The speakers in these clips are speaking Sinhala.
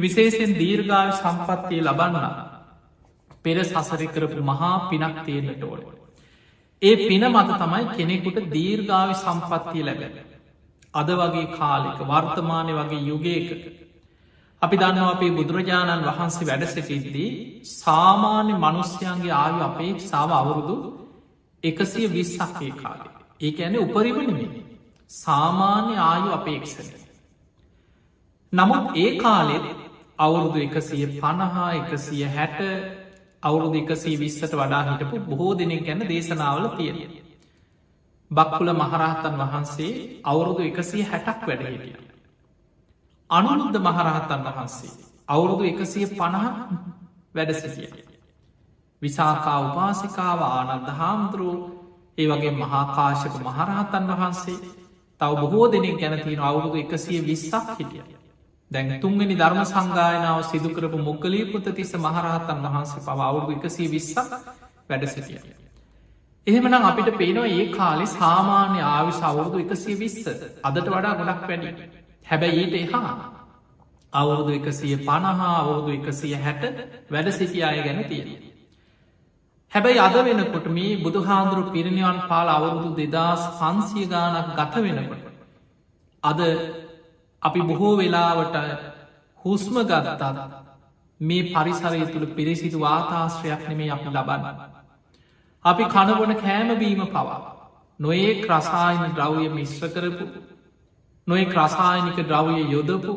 විශේෂෙන් දීර්ගාව සම්පත්තිය ලබන්නා පෙර සසරි කරපු මහා පිනක් තියෙන්න්නට ඕල. ඒ පින මත තමයි කෙනෙකුට දීර්ගාවි සම්පත්තිය ලැබැ. අද වගේ කාලෙක වර්තමානය වගේ යුගයක අපි දන්නවා අපේ බුදුරජාණන් වහන්සේ වැඩසැටිද්දී සාමාන්‍ය මනුස්්‍යයන්ගේ ආයු අපේ සාව අවුරුදු එකසිය විස්සක්කේ කාලේ ඒක ඇන උපරිමණින් සාමාන්‍ය ආයු අපේක්ෂද නමුත් ඒ කාලෙත් අවුරුදු එකසිය පණහා එකසිය හැට අවුරුදු එකසී විස්සට වඩා හිටපු බොහෝ දෙනෙක් ගැන දේශනාවල තියෙන. බක්කුල මහරහතන් වහන්සේ අවුරුදු එකසිය හැටක් වැඩහිටිය. අනුරුද්ධ මහරහතන් වහන්සේ අවුරුදු එකසිය පණහ වැඩ සිටිය. විසාකා උපාසිකාව ආනන්ද හාමුදුරුව ඒ වගේ මහාකාශක මහරහතන් වහන්සේ තව බොහෝ දෙනෙක් ගැනතින අවුරුදු එකසිය විස්සක් හිටිය. දැන් තුන්ගනි ධර්ම සංගායනාව සිදුකරපු මොක්කලී පුත තිස්ස මහරහතන් වහන්සේ පව අවුරුදු එකසිය විස්සක් වැඩ සිටිය. එහෙමනම් අපිට පේනවා ඒ කාලෙ සාමාන්‍ය ආවිශ අවුරුදු එකසිය විස්ස අදට වඩා ගොඩක් වැඩි. හැබැයි ඊට එහා අවුරුදු එකසිය පණහා අවුරුදු එකසිය හැට වැඩ සිටි අය ගැන තියෙන. හැබැයි අද වෙනකොට මේ බුදුහාන්දුරු පිරිනිවන් පාල අවුරුදු දෙදස් පන්සිය ගානක් ගත වෙනකොට. අද අපි බොහෝ වෙලාවට හුස්ම ගත්තත් මේ පරිසරය තුළ පිරිසිදු වාතාශ්‍රයක් නෙමේ අපි ලබන්න. අපි කණබොන කෑමබීම පවා නොඒ ක්‍රසායන ද්‍රව්ය මිශ්‍ර කරපු නොේ ක්‍රසායනික ද්‍රව්ය යොදපු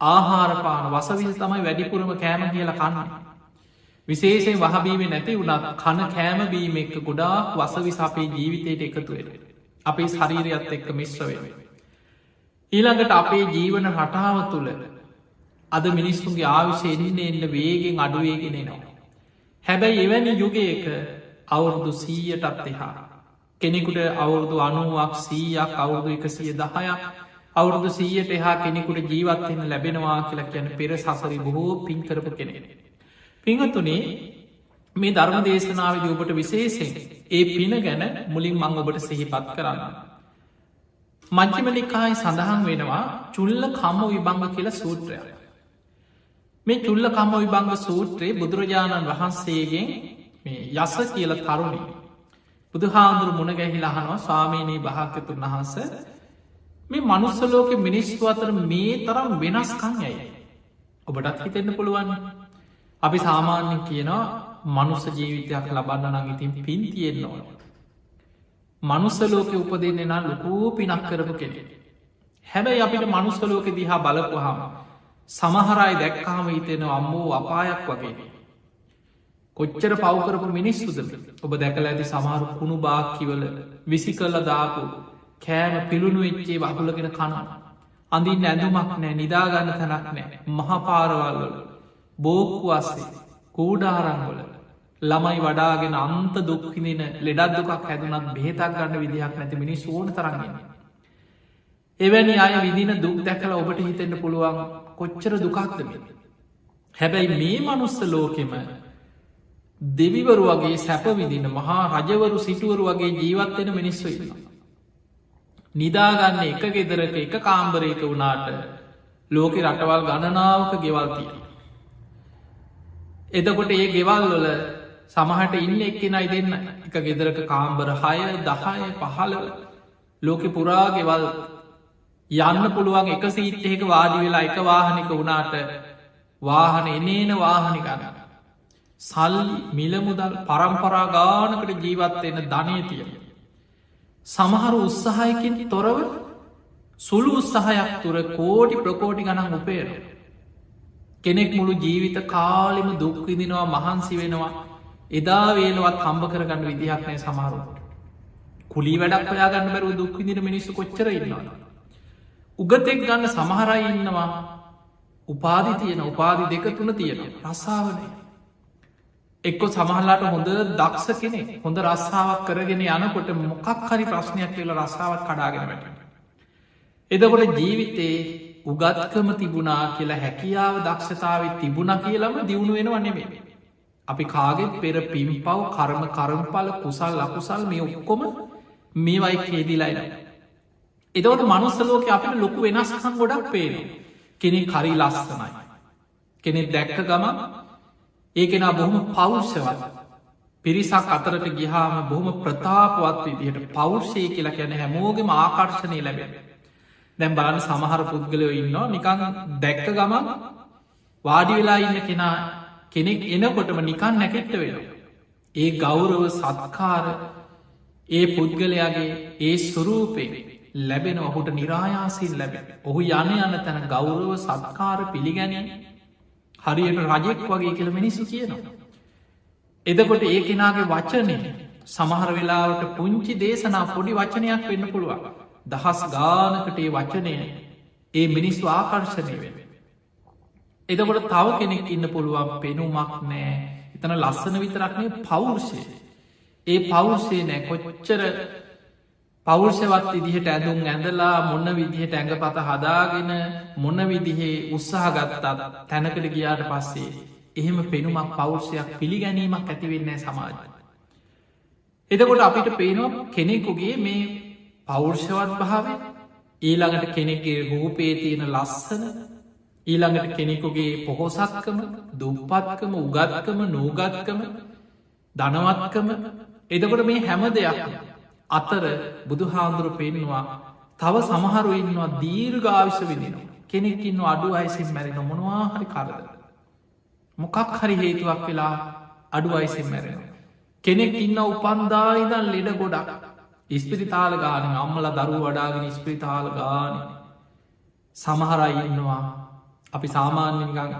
ආහාරපාන වසවිල් තමයි වැඩිපුරම කෑම කියල කන්න. විශේෂෙන් වහබීම නැති වුණත් කන කෑමබීම එක්ක ගොඩාක් වසවිස අපේ ජීවිතයට එකතුවෙන. අපේ ශරීරයත් එක්ක මිශ්‍රවෙන. ඊළඟට අපේ ජීවන රටාව තුළ අද මිනිස්සුන්ගේ ආවිශ එන්නේ එන්න වේගෙන් අඩුවේගෙනෙනවා. හැබැයි එවැනි යුගයක අවුරුදු සීයටත් එහා. කෙනෙකුට අවුරුදු අනුවක් සීයක් අවුරුදු එකසිය දහයක් අවුරුදු සීයට එහා කෙනෙකුට ජීවත්වෙන්න ලැබෙනවා කියලා කියන පෙර සසරි බොහෝ පින් කරපු කෙනෙ. පිංහතුනේ මේ ධර්ම දේශනාව ඔබට විශේෂෙන් ඒ පින ගැන මුලින් මං ඔබට සිහිපත් කරන්න. මංචිමලිකායි සඳහන් වෙනවා චුල්ල කම්ම විබංග කියලා සූත්‍රය. මේ චුල්ල කම්ම විබංග සූත්‍රයේ බුදුරජාණන් වහන්සේගෙන් මේ යස කියල තරුණි. බුදුහාන්දුරු මුණ ගැහිල අහනවා ස්වාමීනී භාක්‍යතුන් වහන්ස මේ මනුස්සලෝක මිනිස්තු අතර මේ තරම් වෙනස්කං ඇයි. ඔබටත් හිතෙන්න්න පුළුවන්. අපි සාමාන්‍යෙන් කියනවා මනුස්ස ජීවිතයක් ලබන්න නං ඉතින් පින් තියෙන්න්න ඕන. මනුස්සලෝක උපදන්නේ නම් ලොකූ පිනක් කරපු කෙනෙ. හැබැයි අපිට මනුස්සලෝක දිහා බලපුහම සමහරයි දැක්කාම හිතෙන අම්මෝ අපායක් වගේ. කොච්චර පවකරපු මිනිස්සුද ඔබ දැකල ඇති සමහරු කුණු බාක්කිවල විසි කල්ල දාපු කෑම පිළුණු වෙච්චේ වහුලගෙන කනන. අඳින් ඇඳුමක් නෑ නිදාගන්න තැනක් නෑ මහපාරවල්වල බෝක්කු අස්සේ කූඩාරංගොල ළමයි වඩාගෙන අන්ත දුක්හිනෙන ලෙඩත් දුකක් හැදුනත් බෙහෙතක් ගන්න විදිහක් නැති මිනි සෝන තරන්න. එවැනි අය විදින දුක් දැකල ඔබට හිතෙන්ට පුළුවන් කොච්චර දුකක්දම. හැබැයි මේ මනුස්ස ලෝකෙම දෙවිවරු වගේ සැපවිදින මහා රජවරු සිටුවරු වගේ ජීවත්වෙන මිනිස්සු ඉන්නවා. නිදාගන්න එක ගෙදරක එක කාම්බරයක වුණාට ලෝක රටවල් ගණනාවක ගෙවල්තිය. එතකොට ඒ ගෙවල් වල සමහට ඉන්න එක්කෙනයි දෙන්න එක ගෙදරක කාම්බර හය දහය පහළව ලෝකෙ පුරා ගෙවල් යන්න පුළුවන් එක සීට්ටයක වාඩි වෙලා එක වාහනික වුණාට වාහන එනේන වාහනි ගන්න. සල්ලි මිලමුදල් පරම්පරා ගානකට ජීවත්වයෙන ධනය තියෙන. සමහරු උත්සාහයකින් තොරව සුළු උත්සාහයක් තුර කෝටි ප්‍රකෝටි ගණන් උපේර. කෙනෙක් මුළු ජීවිත කාලිම දුක්විදිනවා මහන්සි වෙනවා එදා වේලවත් හම්බ කරගන්න විදිහක් නෑ සමහරුට. කුලි වැඩක් ඔයාගන්න බැරුව දුක්විදින මිනිස්සු කොච්චර ඉන්නවා. උගතෙක් ගන්න සමහරයි ඉන්නවා උපාදි තියෙන උපාදි දෙක තුන තියෙන රස්සාාවනය. එක්කො සමහල්ලාට හොඳ දක්ෂ කෙනෙ හොඳ රස්සාාවක් කරගෙන යනකොට මොකක් හරි ප්‍රශ්නයක් කියල රස්සාාවත් කඩාගෙන වැට. එදකොට ජීවිතේ උගත්කම තිබුණා කියලා හැකියාව දක්ෂතාව තිබුණ කියලම දියුණු වෙනව නෙමේ. අපි කාගෙත් පෙර පිම්පව් කරම කරම්පල කුසල් ලකුසල් මේ ඔක්කොම මේවයි කේදිලයින. එදවට මනුස්සලෝක අපට ලොකු වෙනස්කම් ගොඩක් පේන කෙනෙ කරි ලස්සනයි. කෙනෙක් දැක්ක ගමන් ඒකෙනා බොහොම පෞෂ්‍යවත් පිරිසක් අතරට ගිහාම බොහොම ප්‍රතාපවත් විදිහට පෞෂ්‍යය කියලා කියන හැමෝගෙම ආකර්ශණය ලැබෙන දැම් බලන්න සමහර පුද්ගලයෝ ඉන්නවා නිකං දැක්ක ගමන් වාඩි වෙලා ඉන්න කෙනා කෙනෙක් එනකොටම නිකන් නැකෙට්ට වෙනවා. ඒ ගෞරව සත්කාර ඒ පුද්ගලයාගේ ඒ ස්වරූපේ ලැබෙන ඔහුට නිරායාසින් ලැබෙන. ඔහු යන යන තැන ගෞරව සත්කාර පිළිගැනීම හරියට රජෙක් වගේ කියල මිනිස්සු කියනවා. එදකොට ඒ කෙනාගේ වචනය සමහර වෙලාවට පුංචි දේශනා පොඩි වචනයක් වෙන්න පුළුවන්. දහස් ගානකට ඒ වචනය ඒ මිනිස්සු ආකර්ශණය වෙන. එදකොට තව කෙනෙක් ඉන්න පුළුවන් පෙනුමක් නෑ එතන ලස්සන විතරක්නේ පෞර්ෂය. ඒ පෞර්ෂය නෑ කොච්චර පෞර්ෂවත් විදිහට ඇඳුම් ඇඳලා මොන්න විදිහට ඇඟ පත හදාගෙන මොන්න විදිහේ උත්සාහ ගත්තා තැනකට ගියාට පස්සේ එහෙම පෙනුමක් පෞර්ෂයක් පිළිගැනීමක් ඇතිවෙන්නේ සමාජ. එතකොට අපිට පේනවා කෙනෙකුගේ මේ පෞර්ෂවත් භාව ඊළඟට කෙනෙක්ගේ රූපේ තියෙන ලස්සන ඊළඟට කෙනෙකුගේ පොහොසත්කම දුප්පත්කම උගත්කම නූගත්කම ධනවත්කම. එදකොට මේ හැම දෙයක් අතර බුදුහාන්දුරු පෙන්වා තව සමහරු ඉන්නවා දීර්ගාවිශ විදිනවා කෙනෙක්කින්න අඩු අයිසින් මැරෙන මොනවාහරි කරද මොකක් හරි හේතුවක් වෙලා අඩු අයිසින් මැරෙන කෙනෙක් ඉන්න උපන්දායිදන් ලෙඩ ගොඩක්. ඉස්පිරිතාල ගාන අම්මල දරු වඩාගෙන ඉස්පිරිතාල ගාන. සමහරයි ඉන්නවා අපි සාමාන්‍යගං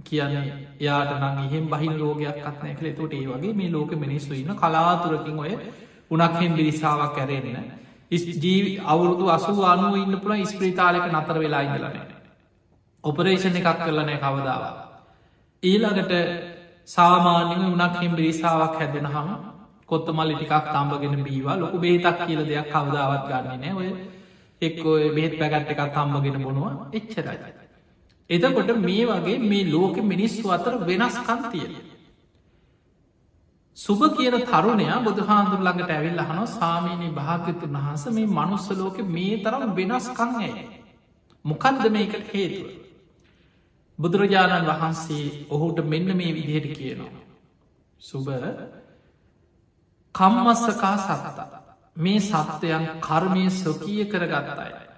කියන්නේ එයාට නම් එහෙම බහින රෝගයක් අත්නය කළ තොට ඒ වගේ මේ ලෝක මිනිස්සු ඉන්න කලාතුරකින් ඔය උනක්හෙන් බිරිසාාවක් කැරෙන්න ජීවි අවුරුදු අසු අනුව ඉන්න පුළ ස්ප්‍රීතාලක නතර වෙලා ඉඳලන ඔපරේෂණ එකක් කරලනෑ කවදාව ඊළඟට සාමාන්‍යම උනක්හෙම් බිරිසාාවක් හැදෙන හම කොත්ත මල්ලි ටිකක් තම්බගෙන බීවා. ලොකු බේතක් කියල දෙයක් කවදාවත් ගන්න නෑ ඔය එක්කෝ බේත් පැගට් එකක් තම්බගෙන බොනවා. එච්චරයි. එතකොට මේ වගේ මේ ලෝක මිනිස්සු අතර වෙනස්කන් තියෙන. සුභ කියන තරුණයා බුදුහාන්දුර ළඟට ඇවිල් අහන සාමීනී භාග්‍යතුන් වහන්ස මේ මනුස්ස ලෝක මේ තරම් වෙනස්කං ඇය. මොකන්ද මේකට හේතුව. බුදුරජාණන් වහන්සේ ඔහුට මෙන්න මේ විදිහට කියනවා. සුභ කම්මස්සකා සතතා මේ සත්වයන් කර්මය ස්වකීය කරගත්තයි.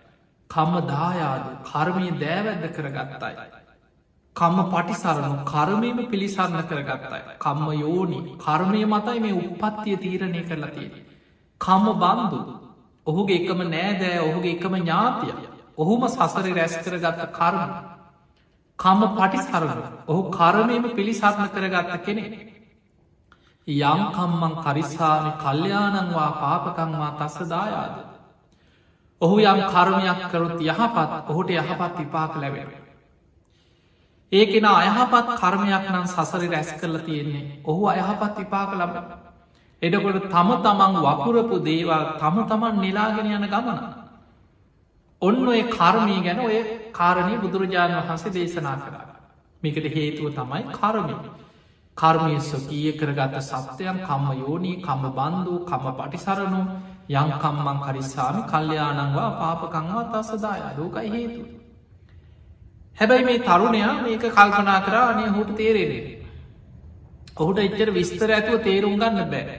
කම්ම දායාද කර්මය දෑවැද්ද කරගත්තයි. කම්ම පටිසරණු කර්මයම පිළිසරණ කරගත්තයි. කම්ම යෝනි කර්මය මතයි මේ උපත්තිය තීරණය කරලා තියෙන. කම්ම බන්දු ඔහුගේ එකම නෑදෑ ඔහුගේ එකම ඥාතිය ඔහුම සසර රැස් කරගත්ත කර්ම. කම්ම පටිසරණු ඔහු කර්මයම පිළිසරණ කරගත්ත කෙනෙ. යම් කම්මං කරිස්සාමි කල්්‍යයානංවා පාපකංවා තස්ස දායාද. ඔහු යම් කර්මයක් කරොත් යහපත් ඔහුට යහපත් විපාක ලැබෙන. ඒකෙන අයහපත් කර්මයක් නම් සසරි රැස් කරලා තියෙන්නේ ඔහු අයහපත් විපාක ලබ. එඩකොට තම තමන් වපුරපු දේවල් තම තමන් නිලාගෙන යන ගමන. ඔන්න ඔය කර්මී ගැන ඔය කාරණය බුදුරජාණන් වහන්සේ දේශනා කරා. මේකට හේතුව තමයි කර්මය. කර්මය ස්වකීය කරගත සත්‍යයන් කම්ම යෝනී කම්ම බන්ධූ කම පටිසරණු යංකම්මං කරිස්සාමි කල්්‍යයානංවා පාපකංවා තස්සදාය ලෝකයි හේතු. හැබැයි මේ තරුණයා මේක කල්පනා කරා අනය හුට තේරෙන්නේ. ඔහුට එච්චර විස්තර ඇතුව තේරුම් ගන්න බෑ.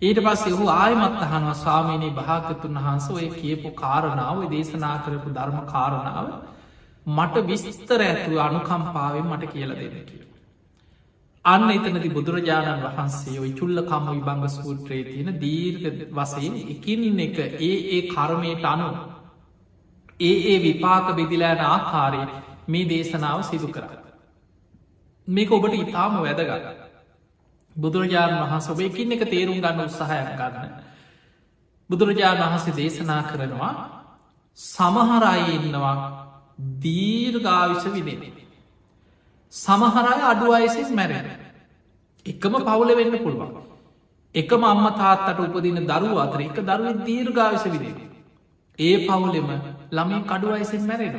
ඊට පස්සේ ඔහු ආයමත් අහනවා ස්වාමීනී භාගතුන් වහන්ස ඔය කියපු කාරණාව දේශනා කරපු ධර්ම කාරණාව මට විස්තර ඇතුව අනුකම්පාවෙන් මට කියල දෙන්න කිය. අන්න එතනති බුදුරජාණන් වහන්සේ ඔයි චුල්ල කම්ම විභංග සූත්‍රයේ තියෙන දීර්ග වසයෙන් එකින් එක ඒ ඒ කර්මයට අනු ඒ ඒ විපාක බෙදිලෑන ආකාරය මේ දේශනාව සිදු කර. මේක ඔබට ඉතාම වැදගත. බුදුරජාණන් වහන්ස ඔබ එකින් එක තේරුම් ගන්න උත්සාහයක් ගන්න. බුදුරජාණන් වහන්සේ දේශනා කරනවා සමහරයි ඉන්නවා දීර්ගාවිශ විදෙනෙ. සමහරය අඩු අයිසිස් මැරෙන. එකම පවුල වෙන්න පුළුවන්. එකම අම්ම තාත්තට උපදින දරුව අතර එක දරුව දීර්ගාවිස විදේ. ඒ පවුලෙම ළමී කඩු අයිසින් මැරෙන.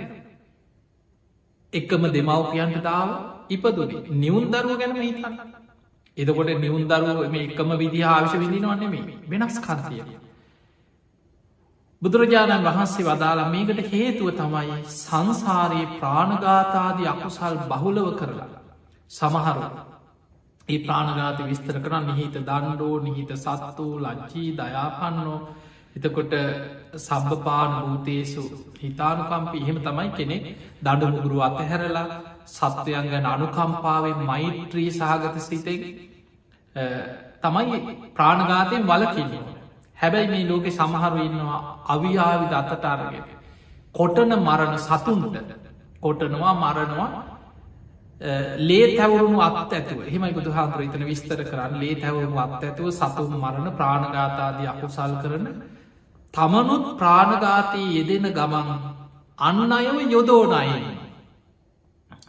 එකම දෙමවපියන්ට දාව ඉපදුන නිවුන් දරුව ගැනම හිතන්න. එදකොට නිවුන් දරුව මේ එකම විදි ආවිශ විදිනවන්නේ මේ වෙනස් කන්තිය. බුදුරජාණන් වහන්සේ වදාලා මේකට හේතුව තමයි සංසාරයේ ප්‍රාණගාතාදී අකුසල් බහුලව කරලා. සමහරු ඒ ප්‍රාණගාත විස්තර කරන්න නිහිත දණ්ඩෝ නිහිත සත්තු ලංචී දයාපන්නෝ එතකොට සබ්භපාන භූතේසු හිතානුකම්පි එහෙම තමයි කෙනෙක් දඩ මුගුරු අතහැරලා සත්වයන් ගැන අනුකම්පාවෙන් මෛත්‍රී සහගත සිතෙක් තමයි ප්‍රාණගාතයෙන් වලකින්නවා. හැබැයි මේ ලෝකෙ සමහරු ඉන්නවා අවියාවිද අතටාරගෙන. කොටන මරණ සතුන්ට. කොටනවා මරණවා ලේ තැවරුණු අත් ඇතුව. හෙමයි බුදු හාන්දුර ඉතන විස්තර කරන්න. ලේ තැවරුණු අත් ඇතුව සතුන් මරණ ප්‍රාණගාතාදී අකුසල් කරන තමනුත් ප්‍රාණගාතී යෙදෙන ගමන් අන්න අයව යොදෝනයි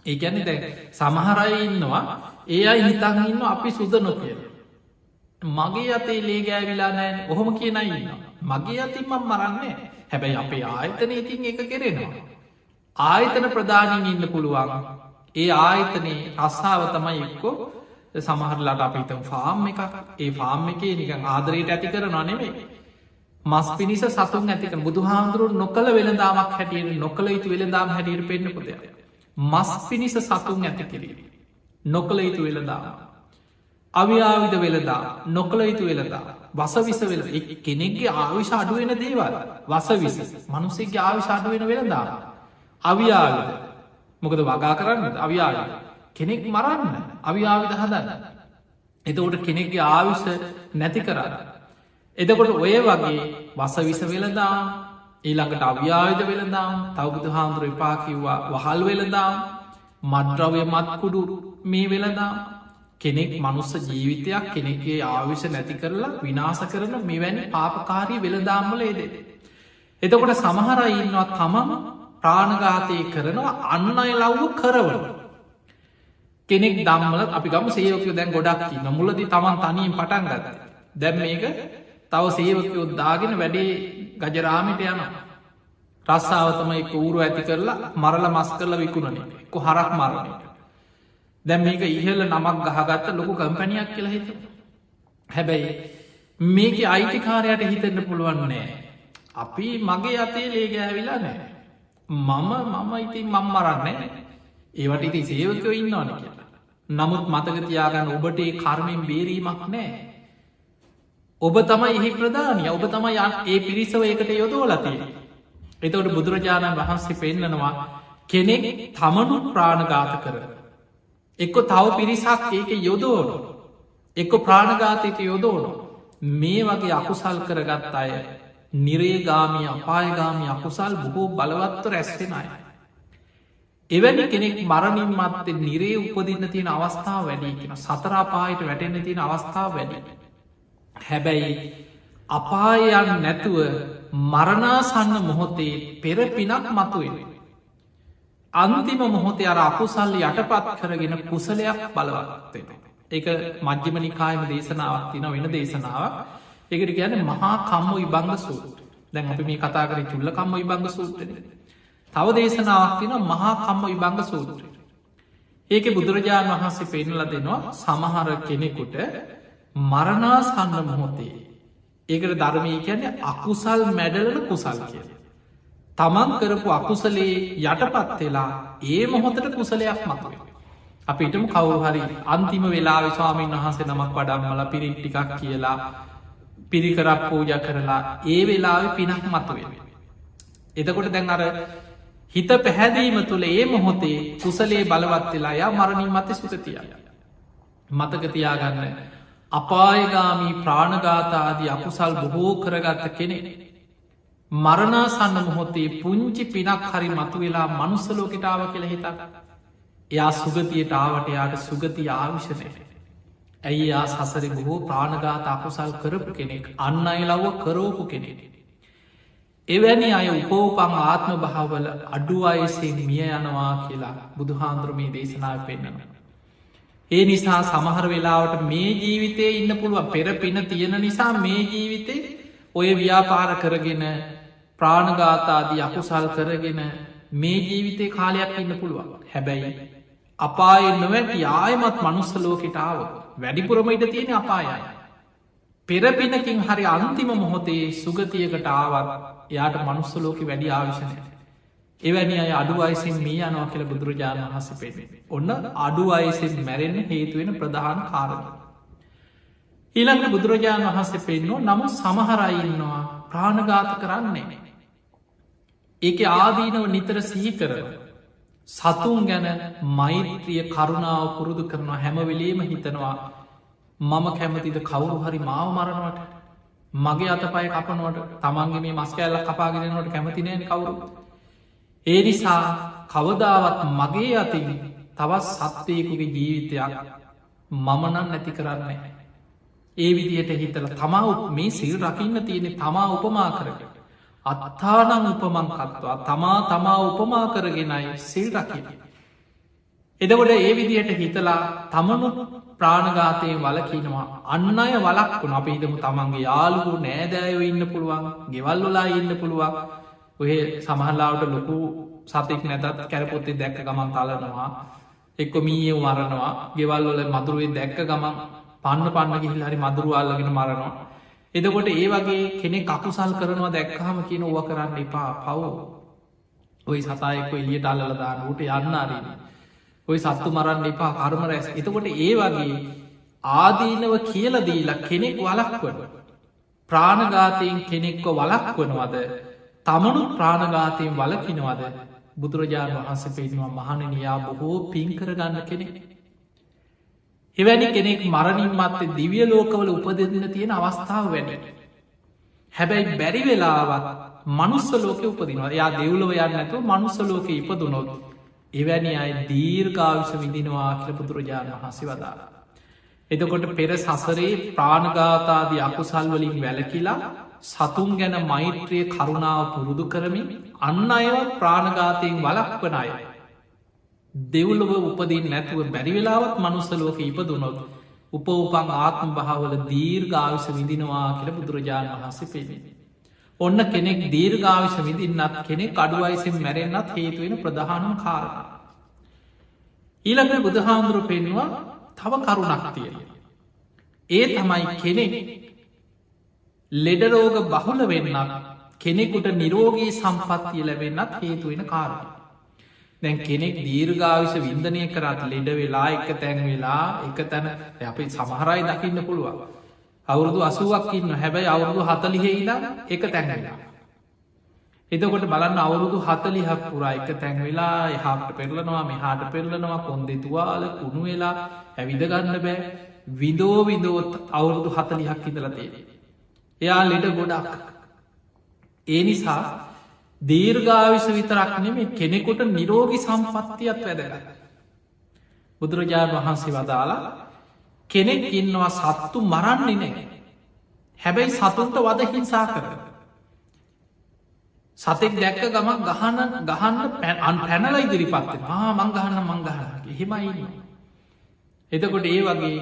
ඒ ගැන දැ සමහරයි ඉන්නවා ඒ අයි හිතන් ඉන්න අපි සුද නොකිය මගේ අතේ ලේ ගෑවිලා නෑ. ඔහොම කියනයි ඉන්න මගේ අතින්මම් මරන්නේ හැබැයි අපේ ආයතන ඉතින් එක කෙරෙනවා. ආයතන ප්‍රධානින් ඉන්න පුළුවන්. ඒ ආයතනයේ රස්සාාව තමයි එක්කෝ සමහරලාට අපිතම් ෆාම් එක ඒ ෆාම් එකේ නිකං ආදරයට ඇති කර නොනෙමේ මස් පිනිස සතුන් ඇතික බුදු හාමුදුරුව නොකළ වෙළදාමක් හැටියට නොකළ යුතු වෙළදාම් හැටියට පෙන්න්නපුදය මස් පිනිස සතුන් ඇති කිරීම. නොකළ යුතු වෙළදාම අවියාවිද වෙළදා නොකළ යුතු වෙළදා වසවිස වෙල කෙනෙක්ගේ ආවිශ අඩුවෙන දේවල් වසවිස. මනුස්සෙක්ගේ ආවිශ අඩුවෙන වෙළදා අවියාවිද. මොකද වගා කරන්න? අවියාවි කෙනෙක් මරන්න අවියාවිද හදන්න. එතකොට කෙනෙක්ගේ ආවිස නැති කරන්න. එදකොට ඔය වගේ වසවිස වෙලදා ඊළඟට අව්‍යායද වෙලදාම් තවබුදු හාමුදුර එපා කිව්වා වහල් වෙලදාම් මද්‍රවය මත්කුඩු මේ වෙලදා. කෙනෙක් මනුස්ස ජීවිතයක් කෙනෙක්ගේ ආවිෂ නැති කරලා විනාස කරන මෙවැනි පාපකාරී වෙලදාම්මල ඒදෙ. එතකොට සමහරයින්නවා තමම ප්‍රාණඝාතය කරනවා අන්න අය ලව්ව කරවල. කෙනෙක් දම්මල අපි ගම සේවකයෝ දැන් ගොඩක් නොමුලදි තමන් තනියෙන් පටන් ගත. දැම් මේක තව සේවකයෝ දාගෙන වැඩේ ගජරාමිට යන රස්සාාවතමයි කූරු ඇති කරලා මරල මස් කරල විකුණනේ කො හරක් මරණයට. දැම් මේක ඉහල නමක් ගහගත්ත ලොකු කම්පැනියක් කියලා හිත. හැබැයි මේක අයිතිකාරයට හිතෙන්න්න පුළුවන් නෑ. අපි මගේ අතේ ලේගෑවිලා නෑ. මම මම ඉතින් මං මරන්නේ ඒවට ඉති සේවකයෝ ඉන්නවන කියලා. නමුත් මතක තියාගන්න ඔබට ඒ කර්මයෙන් බේරීමක් නෑ. ඔබ තමයි එහි ප්‍රධානය ඔබ තමයි ඒ පිරිසව එකට යොදෝලතිය. එතවට බුදුරජාණන් වහන්සේ පෙන්නනවා කෙනෙක් තමනුත් ප්‍රාණගාත කර. එක්කො තව පිරිසක් ඒක යොදෝනු. එක්ක ප්‍රාණගාතයට යොදෝනු. මේ වගේ අකුසල් කරගත් අය නිරේගාමී අපායගාමි අකුසල් බොහෝ බලවත්ව රැස්වෙනයි. එවැනි කෙනෙක් මරණින් මත්තේ නිරේ උපදින්න තියෙන අවස්ථාව වැඩි කියෙන සතරාපායට වැටෙන්න්න තියෙන අවස්ථාව වැඩි. හැබැයි අපායයන් නැතුව මරණාසන්න මොහොතේ පෙර පිනක් මතුවෙන. අන්තිම මොහොතේ අර අකුසල්ල යටපත් කරගෙන කුසලයක් බලවත්වෙන. ඒක මජ්‍යම නිකායම දේශනාවක් තින වෙන දේශනාවක්. එකට ගැන මහා කම්ම විබංග සූට දැන් අපි මේ කතා කර චුල්ල කම්ම විබංග සූත්‍රන තව දේශනාවක් තින මහා කම්ම විබංග සූත්‍රය. ඒක බුදුරජාණන් වහන්සේ පෙන්නල දෙනවා සමහර කෙනෙකුට මරණාස්කන්න මොහොතේ. ඒකට ධර්මය කියන්නේ අකුසල් මැඩලන කුසල් කිය තමන් කරපු අකුසලේ යටපත් වෙලා ඒ මොහොතට කුසලයක් මතුව අපිටම කවු හරි අන්තිම වෙලා ස්වාමීන් වහන්සේ නමක් වඩම්මල පිරිට්ටිකක් කියලා පිරිකරක් පූජ කරලා ඒ වෙලාව පිනක් මතුවෙන. එතකොට දැන් අර හිත පැහැදීම තුළ ඒ මොහොතේ කුසලේ බලවත් වෙලා යා මරණින් මත සුතතිය. මතකතියාගන්න අපායගාමී ප්‍රාණගාතාදී අකුසල් බොහෝ කරගත්ත කෙනෙ. මරණාසන්න මොහොතේ පුංචි පිනක් හරි මතු වෙලා මනුස්සලෝකිටාව කියල හිතක්. එයා සුගතියට ආවට යාට සුගති ආවිශනය. ඇයි යා සසර බොහෝ ප්‍රාණගාත අකුසල් කරපු කෙනෙක් අන්න අයිලව්ව කරෝපු කෙනෙක්. එවැනි අය උපෝපං ආත්ම භාවල අඩු අයසේ මිය යනවා කියලා බුදුහාන්ද්‍රමී දේශනාව පෙන්න්නනවා. ඒ නිසා සමහර වෙලාවට මේ ජීවිතේ ඉන්න පුළුව පෙර පින තියෙන නිසා මේ ජීවිතේ ඔය ව්‍යාපාර කරගෙන ප්‍රාණගාතාදී අකුසල් කරගෙන මේ ජීවිතේ කාලයක් ඉන්න පුළුවන්. හැබැයි අපාය නොවැටි ආයමත් මනුස්සලෝකෙටාව වැඩිපුරම ඉට තියෙන අපායයි. පෙරපිනකින් හරි අන්තිම මොහොතේ සුගතියකට ආවත් එයාට මනුස්සලෝක වැඩි ආවිශනය එවැනි අය අඩු අයිසින් මේ යනවා කියල බුදුරජාණන් වහස පෙේ ඔන්න අඩු අයිසින් මැරෙන්න හේතුවෙන ප්‍රධාන කාරණ. ඊළඟ බුදුරජාණන් වහන්සේ පෙන්නවා නමුත් සමහරයින්නවා ප්‍රාණගාත කරන්නේ. ඒක ආදීනව නිතර සිහි කරව. සතුන් ගැන මෛත්‍රිය කරුණාව පුරුදු කරනවා හැමවෙලේම හිතනවා මම කැමතිද කවුරු හරි මාව මරණවට මගේ අත පය කපනුවට? තමන්ගේ මේ මස් කෑල්ල කපාගෙනනට කැමතිනය කවුරු? ඒ නිසා කවදාවත් මගේ අතින් තවත් සත්වයකුගේ ජීවිතයක් මමනන් නැති කරන්නේ ඒ විදියට හිතල තමා මේ සිල් රකින්න තියෙනෙ තමා උපමා කරග අත්තානං උපමංකත්වා තමා තමා උපමා කරගෙනයි සිල් රකින. එදකොට ඒ විදියට හිතලා තමනු ප්‍රාණගාතය වලකිනවා අන්න අය වලක්කුණ අප හිතම තමන්ගේ යාලුකු නෑදෑයෝ ඉන්න පුළුවන් ගෙවල්ලොලා ඉන්න පුළුවන්. ඔය සමහල්ලාවට ලොකු සතෙක් නැතත් කැරපොත්තේ දැක්ක ගමන් තලනවා. එක්ක මීයව මරනවා. ගෙවල්වල මදුරුවේ දැක්ක ගමන් පන්න පන්න ගිහිල් හරි මදුරුවාල්ලගෙන මරනවා. එදකොට ඒ වගේ කෙනෙ කකුසල් කරනවා දැක්කහම කියන ඕව කරන්න එපා පව්. ඔයි සතායෙක්ක එලියට අල්ලදාන්නට යන්න අරන්න ඔයි සත්තු මරන්න එපා කර්ම රැස්. එතකොට ඒ වගේ ආදීනව කියලදීලා කෙනෙක් වලක්වන ප්‍රාණගාතයෙන් කෙනෙක්ව වලක්වනවද තමනු ප්‍රාණගාතයෙන් වලකිනවද බුදුරජාණන් වහන්ස පෙන්වා මහණනයා බොහෝ පින් කරගන්න කෙනෙක්. එවැනි කෙනෙක් මරණින් මත්තේ දිවිය ලෝකවල උපදෙන්න තියෙන අවස්ථාව වැඩ හැබැයි බැරි වෙලාවත් මනුස්ස ලෝක උපදිනවා යා දෙව්ලව යන්න ඇතු මනුස්ස ලෝක ඉපදුනොත් එවැනි අයි දීර්ඝාවිශ විදිනවා කියල බුදුරජාණන් වහන්සේ වදාලා. එතකොට පෙර සසරේ ප්‍රාණගාතාදී අකුසල්වලින් වැලකිලා සතුන් ගැන මෛත්‍රය කරුණාව පුරුදු කරමින් අන්න අයවත් ප්‍රාණගාතයෙන් වලක්වන අය. දෙව්ලොව උපදින් නැතුව බැරිවෙලාවත් මනුස්සලෝක ඉපදුනොත් උපවපං ආත්ම භාවල දීර්ඝාවිශ විදිනවා කියල බුදුරජාණන් වහන්සේ පෙනෙන. ඔන්න කෙනෙක් දීර්ඝාවිශ විදින්නත් කෙනෙක් අඩුවයිසින් මැරෙන්න්නත් හේතුවෙන ප්‍රධානම කාරණ. ඊළඟ බුදුහාමුදුරු පෙන්වා තව කරුණක් තියෙන. ඒ තමයි කෙනෙක් ලෙඩරෝග බහුල වෙන්නත් කෙනෙකුට නිරෝගී සම්පත්තිය ලැබෙන්න්නත් හේතුවෙන කාරණ. දැන් කෙනෙක් දීර්ඝාවිශ වින්දනය කරත් ලෙඩ වෙලා එක තැන් වෙලා එක තැන අපි සමහරයි දකින්න පුළුවන්. අවුරුදු අසුවක් ඉන්න හැබැයි අවුරුදු හතලිහෙයිලා එක තැන්වෙලා. එතකොට බලන්න අවුරුදු හතලිහක් පුරා එක තැන්වෙලා එහාට පෙරලනවා මෙහාට පෙරලනවා කොන්දෙ තුවාල කුණු වෙලා ඇවිදගන්න බෑ විදෝ විදෝත් අවුරුදු හතලිහක් ඉදලතිේ. එයා ලෙඩ ගොඩක්. ඒ නිසා දීර්ඝාවිශ විතරක් නෙමේ කෙනෙකුට නිරෝගි සම්පත්තියත් වැදග. බුදුරජාණන් වහන්සේ වදාලා කෙනෙක් ඉන්නවා සත්තු මරන්නේ නෑ. හැබැයි සතුන්ට වද හිංසා කර. සතෙක් දැක්ක ගමක් ගහන්න ගහන්න පැන් අන් පැනල ඉදිරිපත්ත මං ගහන්න මංගහන්න එහෙමයි. එතකොට ඒ වගේ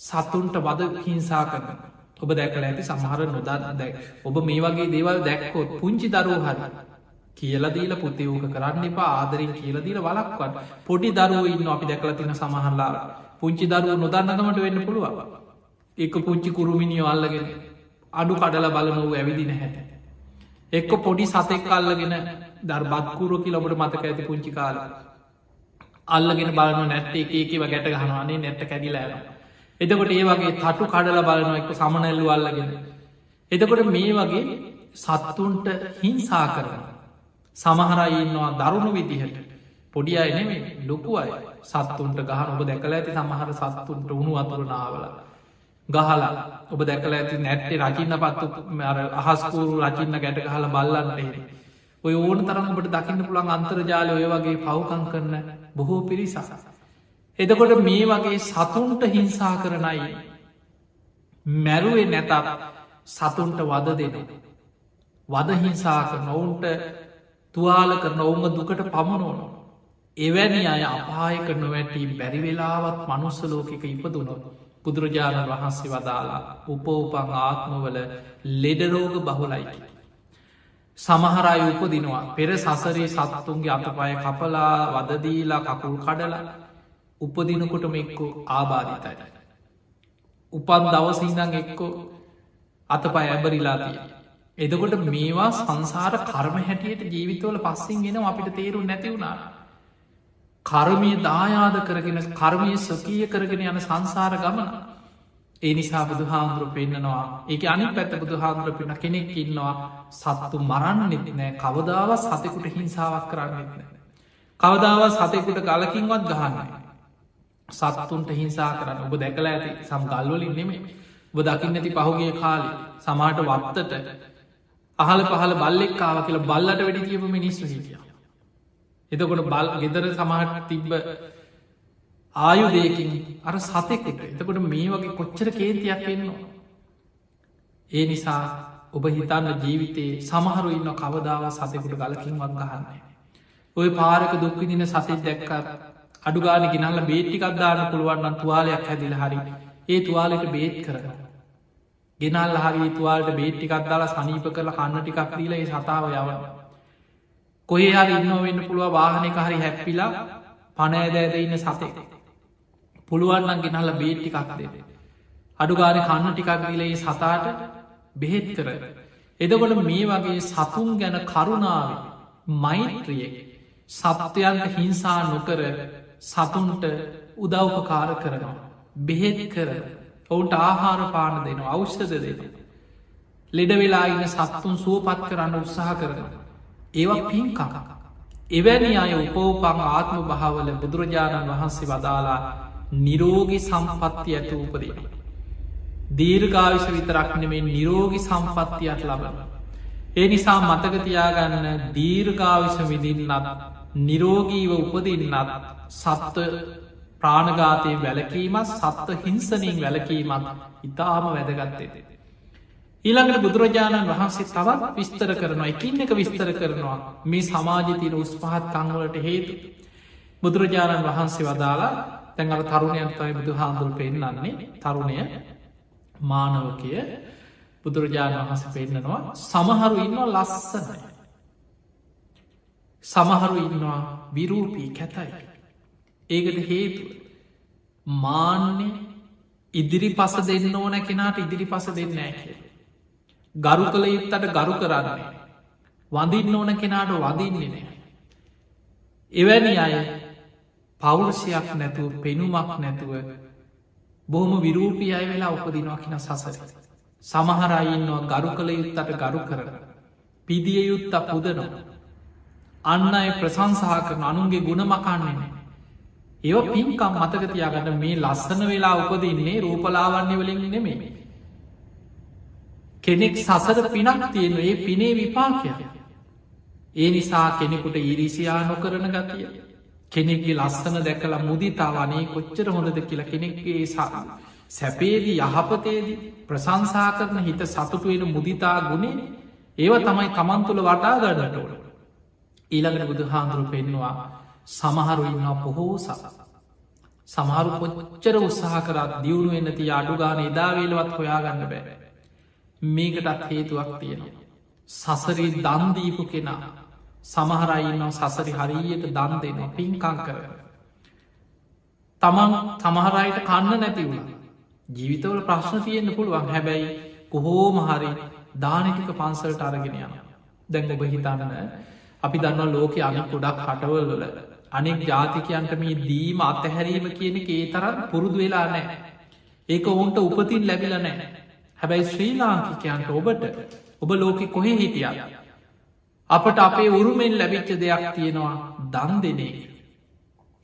සත්තුන්ට වද හිංසා කරන. ඔබ දැකල ඇති සමහර නොදන්න දැක් ඔබ මේ වගේ දේවල් දැක්කොත් පුංචි දරූ හරි කියලදීල පුතිවූක කරන්න එපා ආදරින් කියලදීල වලක්වත් පොඩි දරුව ඉන්න අපි දැකල තින සමහල්ලා පුංචි දරුව නොදන්නකමට වෙන්න පුළුවන්. එක පුංචි කුරුමිනිිය අල්ලගෙන අඩු කඩල බලනොව ඇවිදින හැට. එක්ක පොඩි සතෙක් අල්ලගෙන දර්බත්කුරු කිලොබට මතක ඇති පුංචි කාල. අල්ලගෙන බලන නැත්ත එක ඒකව ගැට ගහනවානේ නැත්ත කැදිලෑන එතකොට ඒ වගේ තටු කඩල බලන එක සමනැල්ලු අල්ලගෙන. එතකොට මේ වගේ සත්තුන්ට හිංසා කරන සමහරයින්නවා දරුණු විදිහට. පොඩි අය නෙමේ ලොකු අය. සත්තුන්ට ගහන ඔබ දැකල ඇති සමහර සත්තුන්ට උුණු අතුරනාවල ගහලා ඔබ දැකල ඇති නැට්ටේ රචින්න පත්තු අහස්කූරු රචින්න ගැට හල බල්ලන්නට ඔය ඕන තරම් ඔබට දකින්න පුළන් අන්තර්ජාලය ඔය වගේ පවකං කරන බොහෝ පිරිසස. එදකොට මේ වගේ සතුන්ට හිංසා කරනයි මැරුවේ නැතත් සතුන්ට වද දෙන. වද හිංසා කරන ඔවුන්ට තුවාල කරන ඔවුම දුකට පමණෝනවා. එවැනි අය අපායක නොවැටි බැරිවෙලාවත් මනුස්සලෝකක ඉපදුනොත් බුදුරජාණන් වහන්සේ වදාලා උපෝපං ආත්මවල ලෙඩරෝග බහුලයි. සමහරය උපදිනවා පෙර සසරේ සත්තුන්ගේ අතපය කපලා වදදීලා කකුල් කඩලා උපදිනකොටම එක්කු ආබාධිතයි. උපන් දවසිීදං එක්කෝ අත පය ඇබරිලාතිය. එදකොට මේවා සංසාර කර්ම හැටියට ජීවිතවල පස්සින් ගෙන අපිට තේරු නැතිවුණා. කර්මය දායාද කරගෙන කර්මය සකීය කරගෙන යන සංසාර ගමන ඒ නිසා බුදු හාමුදුරුව පෙන්න්නනවා ඒ අනි පැත්ත බුදු හාමුදුර පෙන කෙනෙක් ඉන්නවා සත්තු මරන්නෙත් නෑ කවදාව සතෙකුට හිංසාවක් කරන්නෙත් නෑ. කවදාව සතෙකුට ගලකින්වත් ගහන්න. සත්තුන්ට හිංසා කරන්න ඔබ දැකල ඇති සම් ගල්වලින් නෙමේ ඔබ දකින්න ඇති පහුගේ කාලි සමාට වත්තට අහල පහල බල්ලෙක්කාව කියලා බල්ලට වැඩි කියපු මිනිස්සු හිටිය. එතකොට බල් ගෙදර සමහට තිබ්බ ආයුදයකින් අර සතෙකුට එතකොට මේ වගේ කොච්චර කේතියක් වෙන්නවා. ඒ නිසා ඔබ හිතන්න ජීවිතයේ සමහරු ඉන්න කවදාව සතෙකුට ගලකින් වත් ගහන්නේ. ඔය පාරක දුක්විදින සතෙක් දැක්කත් අඩුගාන ගෙනල්ල බේටිකක්දාන්න පුළුවන්න්න තුවාලයක් හැදිල හරි ඒ තුවාලට බේත් කරන. ගෙනල් හරි තුවාලට බේටිකක් දාලා සනීප කරල කන්න ටිකක් දීල ඒ සතාව යවන. කොහේ හරි ඉන්න වෙන්න පුළුව වාහනක හරි හැප්පිලා පනෑදෑද ඉන්න සතේ. පුළුවන්නන් ගෙනල්ල බේටිකක් දෙද. අඩුගාන කන්න ටිකක් දීලේ සතාට බෙහෙත් කර. එදකොට මේ වගේ සතුන් ගැන කරුණාව මෛත්‍රිය සත්වයන්ට හිංසා නොකර සතුන්ට උදව්පකාර කරනවා. බෙහෙත් කර ඔවුන්ට ආහාර පාන දෙන අවෂ්ද දෙන. ලෙඩ වෙලා ඉන්න සත්තුන් සුවපත් කරන්න උත්සාහ කරන. ඒවා පින්කකක. එවැනි අය උපෝපං ආත්ම භාවල බුදුරජාණන් වහන්සේ වදාලා නිරෝගි සම්පත්ති ඇත උපදීම. දීර්ගාවිශ විතරක්නෙමේ නිරෝගි සම්පත්තියක් ලබන. ඒ නිසා මතකතියාගන්න දීර්ගාවිශ විදින්නත් නිරෝගීව උපදින්නත් සත්ව ප්‍රාණගාතය වැලකීමත් සත්ව හිංසනින් වැලකීමත් ඉතාම වැදගත්තේ. ඊළඟට බුදුරජාණන් වහන්සේ තවත් විස්තර කරනවා එකින් එක විස්තර කරනවා මේ සමාජතින උස් පහත් කංවලට හේතු. බුදුරජාණන් වහන්සේ වදාලා තැඟල තරුණයන්තයි බුදු හාමුදුර පෙන්න්නන්නේ තරුණය මානවකය බුදුරජාණන් වහස පෙන්න්නනවා සමහරු ඉන්නවා ලස්සනයි. සමහරු ඉන්නවා විරූපී කැතයි. ඒකට හේතුව මාන්‍ය ඉදිරි පස දෙන්න ඕන කෙනාට ඉදිරි පස දෙන්න ඇ ගරු කළ යුත්තට ගරු කරන්නේ වඳින්න ඕන කෙනාට වදින්නේ නෑ එවැනි අය පෞරුෂයක් නැතුව පෙනුමක් නැතුව බොහොම විරූපී අය වෙලා උපදිනවා කියෙන සසර. සමහරයින්නවා ගරු කළ යුත්තට ගරු කරන පිදිය යුත්ත පුදනවා. අන්න අය ප්‍රසංසාහ කරන අනුන්ගේ ගුණ මකන්නේ ඒව පින්කම් මතකතියාගන්න මේ ලස්සන වෙලා උපදන්නේ රූපලාවන්නේ වලින් නෙමේ. කෙනෙක් සසර පිනක් තියෙන ඒ පිනේ විපාකය. ඒ නිසා කෙනෙකුට ඉරිසියා නොකරන ගතිය. කෙනෙක්ගේ ලස්සන දැකලා මුදිතාවනේ කොච්චර හොඳද කියලා කෙනෙක්ගේ සා. සැපේදී යහපතේදී ප්‍රසංසා කරන හිත සතුටුවෙන මුදිතා ගුණේ ඒව තමයි තමන් තුළ වටා ගඩට ඕන. ඊළඟට බුදු හාන්දුරු පෙන්වා සමහරු ඉන්නවා පොහෝ සස. සමහරු කොච්චර උත්සාහ කරත් දියුණු එන්නති අඩුගාන එදාවේලවත් හොයාගන්න බෑ. මේකටත් හේතුවක් තියෙනවා. සසරී දන්දීපු කෙනා සමහරයින්නම් සසරි හරියට දන් දෙන පින්කං කර. තමන් සමහරයට කන්න නැති වුණ. ජීවිතවල ප්‍රශ්න තියෙන්න්න පුළුවන් හැබැයි කොහෝම හරි දානටික පන්සලට අරගෙන යන. දැන් ඔබ හිතන්න අපි දන්න ලෝක අනි ගොඩක් හටවල්ලල අනෙක් ජාතිකයන්ට මේ දීම අතහැරීම කියන ඒ තරම් පුරුදු වෙලා නෑ. ඒක ඔවුන්ට උපතින් ලැබිල නෑ. හැබැයි ශ්‍රී ලාංකිකයන්ට ඔබට ඔබ ලෝකෙ කොහෙ හිටිය. අපට අපේ උරුමෙන් ලැබිච්ච දෙයක් තියෙනවා දන් දෙනේ.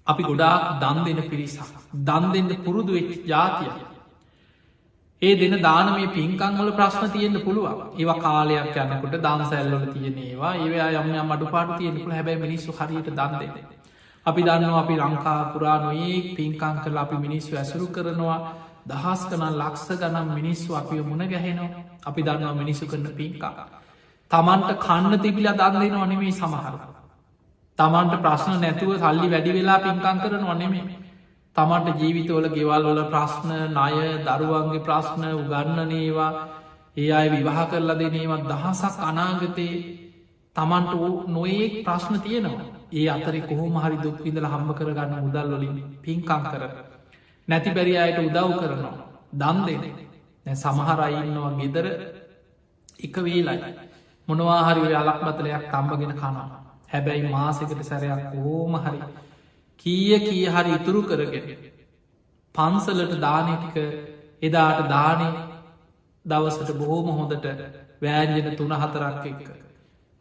අපි ගොඩාක් දන් දෙන පිරිසක් දන් දෙන්න පුරුදු වෙච් ජාතිය. ඒ දෙන දානමේ පින්කංවල ප්‍රශ්න තියෙන්න්න පුළුවන් ඒවා කාලයක් යන්නකොට දන්සැල්ලල තියනේවා ඒවා යම අඩු පාට තියෙනකු හැබැයි මිනිස්සු හරියට දන්දේ. අපි දන්නවා අපි ලංකා පුරා නොඒක් පින්කං කල අපි මිනිස්සු ඇසුරු කරනවා දහස් කනන් ලක්ෂ ගනම් මිනිස්සු අපිය මුණ ගැහෙනවා අපි දන්නවා මිනිස්සු කරන පින්කා. තමන්ට කන්න තිබිලා දන්දෙන අනෙමේ සමහර. තමන්ට ප්‍රශ්න නැතුව සල්ලි වැඩි වෙලා පින්කං කරන ඔනෙමේ. තමන්ට ජීවිතවල ගෙවල් වල ප්‍රශ්න ණය දරුවන්ගේ ප්‍රශ්න උගන්නනේවා ඒ අය විවාහ කරලා දෙනේවත් දහසක් අනාගතයේ තමන්ට නොඒක් ප්‍රශ්න තියෙනවා. ඒ අතරි කොහොම හරි දුක් විඳල හම්බ කරගන්න මුදල් වලින් පින්කං කර. නැති බැරි අයට උදව් කරනවා. දන් දෙන. සමහරයින්නවා ගෙදර එක වේලයි. මොනවාහරි අලක් බතලයක් තම්බගෙන කනවා. හැබැයි මාසකට සැරයක් ඕම හරි කීය කිය හරි ඉතුරු කරගෙන පන්සලට දානටික එදාට දානය දවසට බොහෝම හොඳට වෑන්ජන තුන හතරක් එක්ක.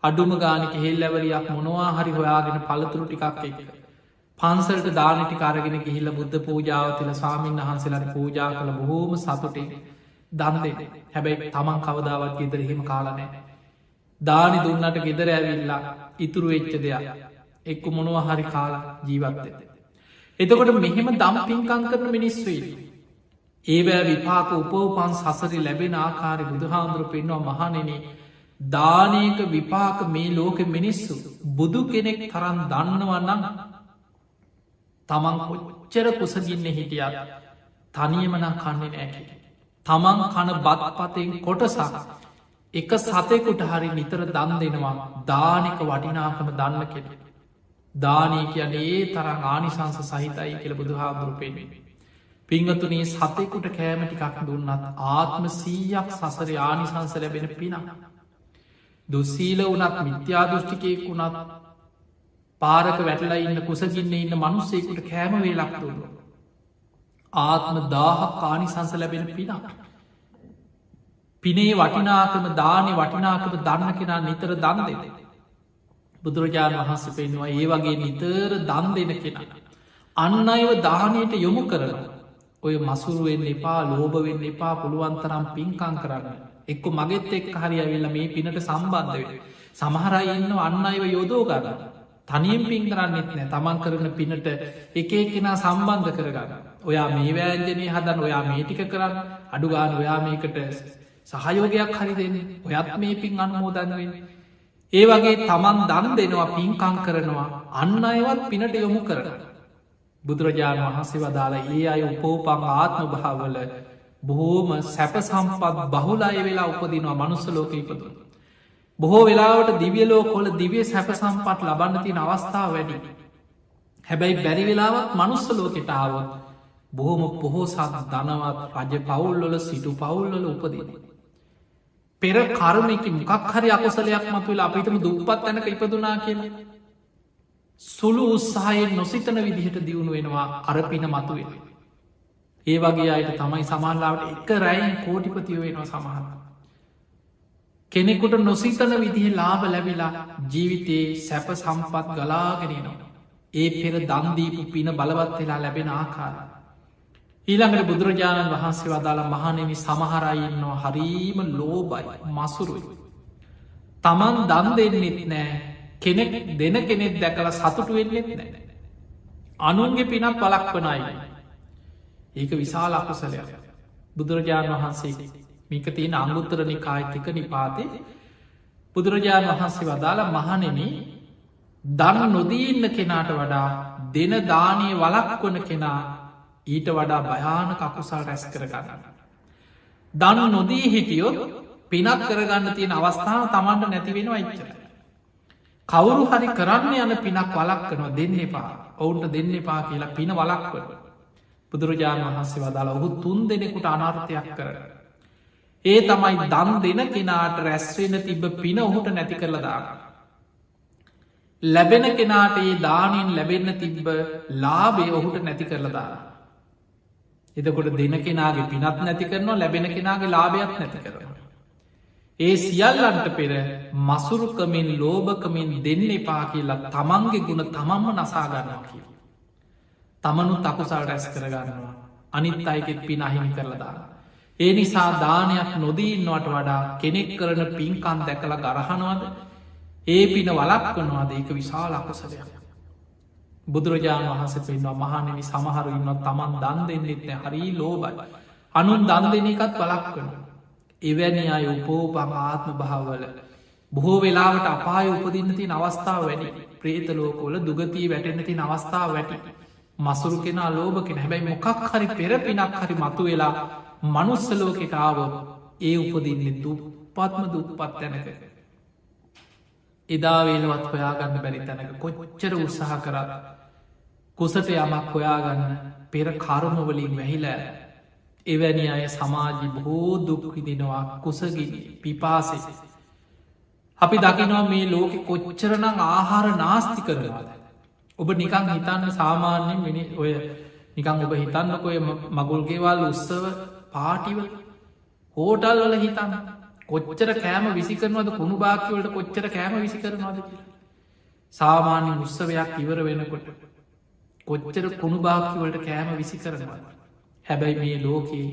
අඩුම ගානික හෙල්ලැවලියක් මොනවා හරි හොයාගෙන පළතුරු ටිකක් එක්ක. පන්සල්ට දානටි කරගෙන ගිහිල්ල බුද්ධ පූජාව තිල සාමීන් වහන්සේලට පූජා කළ බොහෝම සතුටේ දන්දෙ හැබැයි තමන් කවදාවත් ගෙදර හිම කාලනෑ. දානි දුන්නට ගෙදර ඇවිල්ලා ඉතුරු වෙච්ච දෙයක් එක්ක මොනවා හරි කාලා ජීවත්තය. එතකොට මෙහෙම දම් පින්කං කරන මිනිස්වේලි. ඒවෑ විපාක උපෝපන් සසරි ලැබෙන ආකාරය බුදුහාන්දුර පෙන්වා මහනෙන දානයක විපාක මේ ලෝක මිනිස්සු බුදු කෙනෙක් තරන් දන්නවන්නම් තමන් කොච්චර කුසගින්න හිටියත් තනියමනා කන්නේ නෑකි. තමන් කන බත් පතෙන් කොටසක් එක සතෙකුට හරි නිතර දන් දෙනවා දානික වටිනාකම දන්න කෙන. දානී කියන්නේ ඒ තරම් ආනිසංස සහිතයි කියල බුදුහාදුරු පෙන්වෙන. පිංගතුනේ සතෙකුට කෑමටිකක් දුන්නත් ආත්ම සීයක් සසර ආනිසංස ලැබෙන පිනම්. දුස්සීල වනත් මිත්‍යාදෘෂ්ටිකයෙක් වුණත් පාරක වැටලා ඉන්න කුසගින්න ඉන්න මනුස්සෙකුට කෑම වේලක් දුන්න. ආත්ම දාහක් කානිසංස ලැබෙන පිනක්. පිනේ වටිනාකම දානය වටිනාකම දන්න කෙනා නිතර දන්න දෙද. බුදුරජාණන් වහන්ස පෙන්වා ඒ වගේ නිතර දන් දෙන කෙන. අන්න අයව දානයට යොමු කරන. ඔය මසුරුවෙන් එපා ලෝබවෙන්න එපා පුළුවන්තරම් පින්කං කරන්න. එක්ක මගෙත් එක් හරි ඇවිල්ල මේ පිනට සම්බන්ධව. සමහරයි ඉන්න අන්න අයව යොදෝ ගන්න. තනියෙන් පින් කරන්නෙත් නෑ තමන් කරන පිනට එක කෙනා සම්බන්ධ කරගන්න. ඔයා මේ වෑන්ජනය හදන් ඔයා මේටික කරන්න අඩුගාන ඔයා මේකට සහයෝගයක් හරි දෙන්නේ ඔයත් මේ පින් අනුමෝදන්වෙන්. ඒ වගේ තමන් දන් දෙනවා පින්කං කරනවා අන්න අයවත් පිනට යොමු කරන. බුදුරජාණන් වහන්සේ වදාලා ඒ අය උපෝපං ආත්ම භාවල බොහෝම සැප සම්පත් බහුලාය වෙලා උපදිනවා මනුස්සලෝක ඉපදුන. බොහෝ වෙලාවට දිවියලෝ කොල දිවිය සැප සම්පත් ලබන්න තින අවස්ථාව වැඩි. හැබැයි බැරි වෙලාවත් මනුස්සලෝකෙටාවත් බොහොම පොහෝසත් දනවත් රජ පවුල්ලොල සිටු පවුල්ලල උපදින. පෙර කර්මයක මොකක් හරි අකුසලයක් මතුවල අපිටම දුපත් තැනක ඉපදුනා කියන. සුළු උත්සාහයෙන් නොසිතන විදිහට දියුණු වෙනවා අරපින මතුවෙන. ඒ වගේ අයට තමයි සමල්ලාවට එක රැයින් කෝටිපතියෝ වෙනවා සමහර. කෙනෙකුට නොසිතන විදිහ ලාබ ලැබිලා ජීවිතයේ සැප සම්පත් ගලාගෙනනවා. ඒ පෙර දන්දීපු පින බලවත් වෙලා ලැබෙන ආකාර. ඊළඟට බුදුරජාණන් වහන්සේ වදාලා මහනෙමි සමහරයින්නවා හරීම ලෝබයි මසුරුයි. තමන් දන් දෙන්නෙත් නෑ කෙනෙක් දෙන කෙනෙක් දැකලා සතුටු වෙන්නෙත් නෑ. අනුන්ගේ පිනක් පලක් වනයි. ඒක විශාල අකුසලයක්. බුදුරජාණන් වහන්සේ මික තියෙන අංගුත්තර නිකායිතික නිපාතේ බුදුරජාණන් වහන්සේ වදාලා මහනෙන දන නොදීන්න කෙනාට වඩා දෙන දානය වලක් වන කෙනා ඊට වඩා භයාන කකුසල් රැස් කරගන්න. දනු නොදී හිටියොත් පිනත් කරගන්න තියෙන අවස්ථාව තමන්ට නැතිවෙන ඉච්චර. කවුරු හරි කරන්න යන පිනක් වලක් කනවා දෙන්න එපා ඔවුන්ට දෙන්න එපා කියලා පින වලක් කර. බුදුරජාණන් වහන්සේ වදාලා ඔහු තුන් දෙනෙකුට අනාර්ථයක් කර. ඒ තමයි දන් දෙන කෙනාට රැස්වෙන තිබ පින ඔහුට නැති කරලදාග. ලැබෙන කෙනාට ඒ දානින් ලැබෙන්න තිබ්බ ලාබේ ඔහුට නැති කරලදාලා. එතකොට දෙන කෙනාගේ පිනත් නැති කරනවා ලැබෙන කෙනාගේ ලාභයක් නැති කරනවා. ඒ සියල්ලන්ට පෙර මසුරුකමින් ලෝභකමින් දෙන්න එපා කියලා තමන්ගේ ගුණ තමන්ම නසාගන්නවා කිය. තමනු තකුසල් රැස් කරගන්නවා අනිත් අයිගෙත් පින අහිමි කරලදා. ඒ නිසා දානයක් නොදීන්නවට වඩා කෙනෙක් කරන පින්කන් දැකළ ගරහනවාද ඒ පින වලක් වනවාද ඒක විශාල අකුසලයක්. බුදුරජාණන් වහස පෙන්වා මහනෙමි සමහරු ඉන්න තමන් දන් දෙන්නෙත්න හරි ලෝබයි. අනුන් දන් දෙන එකත් බලක් වන. එවැනි අය උපෝපං ආත්ම භාවල. බොහෝ වෙලාවට අපාය උපදින්න තින් අවස්ථාව වැඩි ප්‍රේතලෝකොල දුගතිී වැටෙනති අවස්ථාව වැටි. මසුරු කෙනා ලෝභ කෙන හැබැයි මොකක් හරි පෙර පිනක් හරි මතු වෙලා මනුස්සලෝකෙට ආවොත් ඒ උපදින්නේ දු පත්ම දුප්පත් තැනක. එදා වේලවත් හොයාගන්න බැරි තැනක කොච්චර උත්සාහ කරලා කුසට යමක් හොයාගන්න පෙර කරුණුවලින් වැහිලෑ එවැනි අය සමාජි බොහෝ දුක්විදිනවා කුසගිනි පිපාසෙ. අපි දකිනවා මේ ලෝකෙ කොච්චරනං ආහාර නාස්ති කරනවාද? ඔබ නිකං හිතන්න සාමාන්‍යෙන් මිනි ඔය නිකං ඔබ හිතන්නකොය මගුල්ගේවල් උත්සව පාටිව හෝටල් වල හිතන්න. කොච්චර කෑම විසි කරනවද? කුණු භාක්‍යවලට කොච්චර කෑම විසි කරනවාද කියලා. සාමාන්‍ය උත්සවයක් ඉවර වෙනකොට කොච්චර කුණු භාක්‍යවලට කෑම විසි කරනවා හැබැයි මේ ලෝකයේ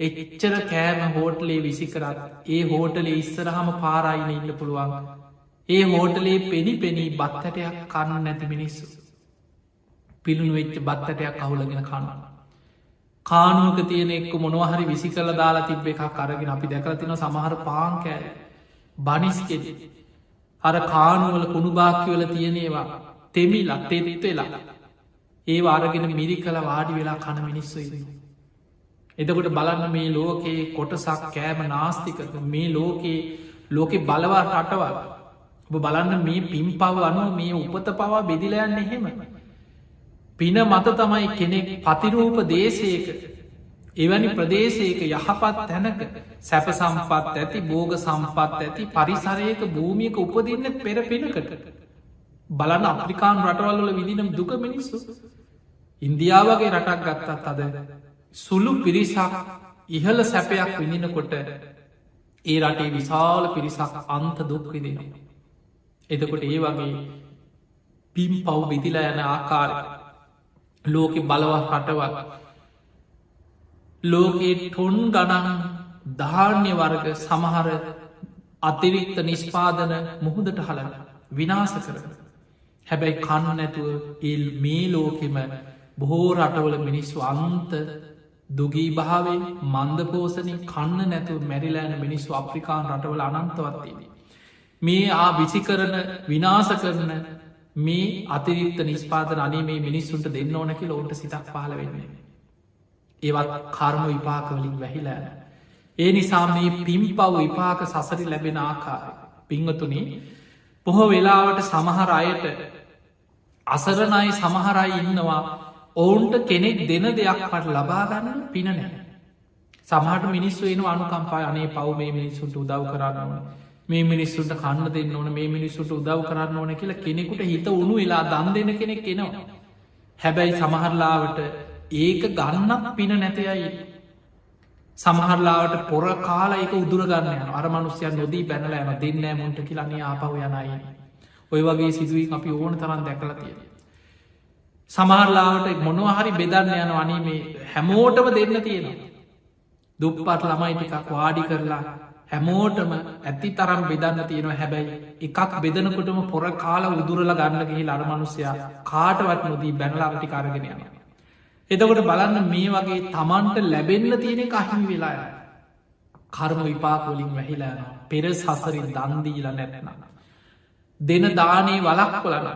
එච්චර කෑම හෝටලේ විසි කරත් ඒ හෝටලේ ඉස්සරහම පාරයින ඉන්න පුළුවන්. ඒ හෝටලේ පෙනි පෙනී බත්තටයක් කන්න නැති මිනිස්සු. පිළුණු වෙච්ච බත්තටයක් අහුලගෙන කන්නවා කානුවක තියෙන එක්ක මොනවහරි විසි කල දාලා තිබ්බ එකක් කරගෙන අපි දැකරතින සමහර පාංකෑ බනිස්කෙද අර කානුවල කුණුභාක්‍යවල තියෙනේවා තෙමිලා තෙරිත් වෙලා ඒ අරගෙන මිරි කළ වාඩි වෙලා කන මිනිස්සු ඉන්න. එතකොට බලන්න මේ ලෝකයේ කොටසක් කෑම නාස්තිකක මේ ලෝකයේ ලෝකෙ බලවා රටවල්. ඔබ බලන්න මේ පින් පව අනුව මේ උපත පවා බෙදිලයන්න එහෙම. පින මත තමයි කෙනෙක් පතිරූප දේශයක එවැනි ප්‍රදේශයක යහපත් තැනක සැප සම්පත් ඇති බෝග සම්පත් ඇති පරිසරයක භූමියක උපදින්න පෙර පිනකට. බලන්න අප්‍රිකාන් රටවල්ල විදිනම් දුක මිනිස්සු ඉන්දියාවගේ රටක් ගත්තත් අද සුළු පිරිසක් ඉහල සැපයක් විඳිනකොට ඒ රටේ විශාල පිරිසක් අන්ත දුක් විදිනවා. එතකොට ඒ වගේ පිම් පව් බිදිලා යන ආකාරය ලෝකෙ බලවත් රටවත් ලෝකයේ ටොන් ගණන් ධාර්ණ්‍ය වර්ග සමහර අතිරික්ත නිස්පාදන මුහුදට හලන විනාස කරන. හැබැයි කන්න නැතුව එල් මේ ලෝකෙම බොහෝ රටවල මිනිස්සු අන්ත දුගී භාවෙන් මන්ද පෝසනින් කන්න නැතුව මැරිලෑන මිනිස්සු අප්‍රිකාන් රටවල අනන්තවත්තිදී. මේ ආ විසි කරන විනාස කරන මේ අතිරික්ත නිස්පාතන අනේ මේ මිනිස්සුන්ට දෙන්න ඕනැකි ලෝට සිතක් පාල වෙන්නේ. ඒවත් කර්ම විපාකවලින් වැහිලෑන. ඒ නිසා මේ පිම් පව් විපාක සසරි ලැබෙන ආකාර පිංහතුනේ පොහො වෙලාවට සමහර අයට අසරණයි සමහරයි ඉන්නවා ඔවුන්ට කෙනෙක් දෙන දෙයක් පට ලබාගන්න පින නෑ. සමහට මිනිස්සු එන අනුකම්පා අනේ පව් මේ මිනිස්සුන්ට උදව් කරන්නවන මේ මිනිස්සුන්ට කන්න දෙන්න ඕන මේ මිනිස්සුට උදව් කරන්න ඕන කියලා කෙනෙකුට හිත උුණු වෙලා දන් දෙන කෙනෙක් එනවා. හැබැයි සමහරලාවට ඒක ගන්නක් පින නැතයයි සමහරලාට පොර කාලා එක උදුරගන්න යන අර මනුස්්‍යයන් නොදී පැනල යන දෙන්න මුන්ට කියලන්නේ ආපව යනයි. ඔය වගේ සිදුවී අපි ඕන තරන් දැකල තියෙන. සමහරලාවට මොනවහරි බෙදන්න යන වනී මේ හැමෝටම දෙන්න තියෙනවා. දුප්පත් ළමයි ටිකක් වාඩි කරලා හැමෝටම ඇති තරම් බෙදන්න තියෙනවා හැබැයි එකක් බෙදනකොටම පොර කාලා උදුරල ගන්නගෙහි අරමනුස්්‍යයා කාටවත් නොදී බැනලාටි කරගෙන යන. එතකොට බලන්න මේ වගේ තමන්ට ලැබෙන්න්න තියෙන කහිමි වෙලා කර්ම විපාකොලින් වැහිලාන පෙර සසරින් දන්දීල නැත්න. දෙන දානේ වලක් කොලන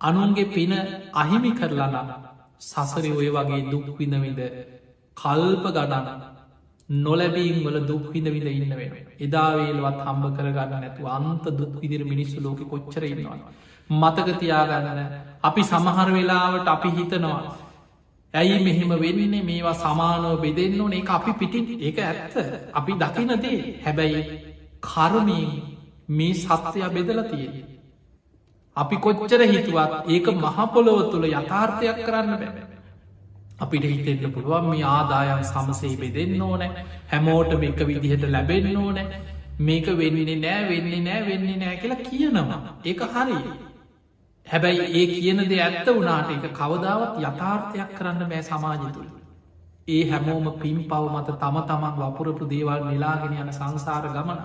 අනුන්ගේ පින අහිමි කරලන සසරි ඔය වගේ දුක්විඳවිද කල්ප ගඩන නොලැබීම් වල දුක් විඳ විඳ ඉන්න වෙන එදාවේලවත් හම්බ කරගන්න නැතු අන්ත දුක් විදිර මිනිස්සු ලෝක කොච්චර ඉන්නවා. මතකතියාගන්න අපි සමහර වෙලාවට අපි හිතනවා. ඇයි මෙහෙම වෙන්නේ? මේවා සමානව බෙදෙන්න ඕන. ඒ අපි පිටින්. ඒක ඇත්ත. අපි දකිනදේ හැබැයි කරුණී මේ සත්‍යය බෙදල තියෙන. අපි කොච්චර හිතුවත් ඒක මහපොලොව තුළ යථාර්ථයක් කරන්න බැබ. අපිට හිතෙන්න්න පුළුවන් මේ ආදායම් සමසේ බෙදෙන්න ඕන. හැමෝට එක විදිහට ලැබෙන්න ඕන. මේක වෙන්නේ නෑ වෙන්නේ නෑ වෙන්නේ නෑ කියලා කියනවා. ඒක හරි හැබැයි ඒ කියන දෙ ඇත්ත වනාට එක කවදාවත් යථාර්ථයක් කරන්න බෑ සමාජ තුළ. ඒ හැමෝම පින් පව මත තම තමන් වපුරපු දේවල් නිලාගෙන යන සංසාර ගමන.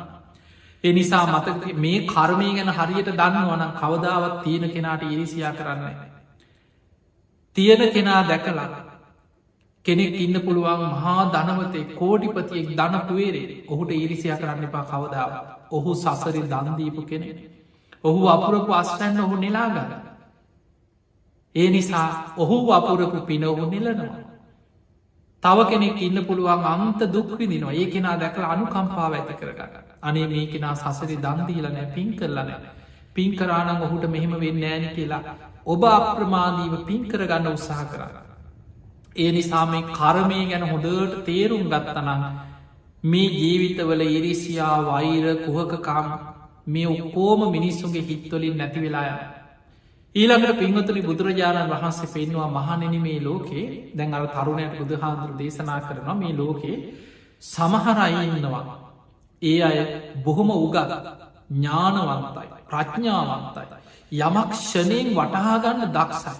එනිසා මත මේ කර්මය ගැන හරියට දන්නවනම් කවදාවත් තියෙන කෙනාට ඉරිසියා කරන්න තියෙන කෙනා දැකලා කෙනෙක් ඉන්න පුළුවන් මහා ධනවතේ කෝඩිපතියෙක් ධනපුවේරේ ඔහුට ඉරිසිය කරන්න එපා කවදාව ඔහු සසරි දන්දීපු කෙනෙ ඔහු අපුරපු අස්ටැන්න ඔහු නිලාගන්න. ඒ නිසා ඔහු අපුරපු පින ඔහු නිලනවා. තව කෙනෙක් ඉන්න පුළුවන් අන්ත දුක්විදිනවා ඒ කෙනා දැකල අනුකම්පාව ඇති කරගන්න. අනේ මේ කෙනා සසරි දන්දීලනෑ පින් කරලන පින් කරානං ඔහුට මෙහෙම වෙන්න ෑන කියලා ඔබ අප්‍රමාදීව පින් කරගන්න උත්සාහ කරන්න ඒ නිසා මේ කරමය ගැන හොඳට තේරුම් ගත්තනම් මේ ජීවිතවල ඉරිසියා වෛර කුහකකාම මේ ඔක්කෝම මිනිස්සුගේ හිත්වලින් නැති වෙලාය ඊළඟට පින්වතුනි බුදුරජාණන් වහන්සේ පෙන්වා මහනෙන මේ ලෝකේ දැන් අර තරුණයට බුදුහාන්දුර දේශනා කරනවා මේ ලෝකේ සමහරයිඉන්නවා ඒ අය බොහොම උගත් ඥානවන්තයි ප්‍රඥාවන්තයි. යමක් ෂණයෙන් වටහාගන්න දක්සයි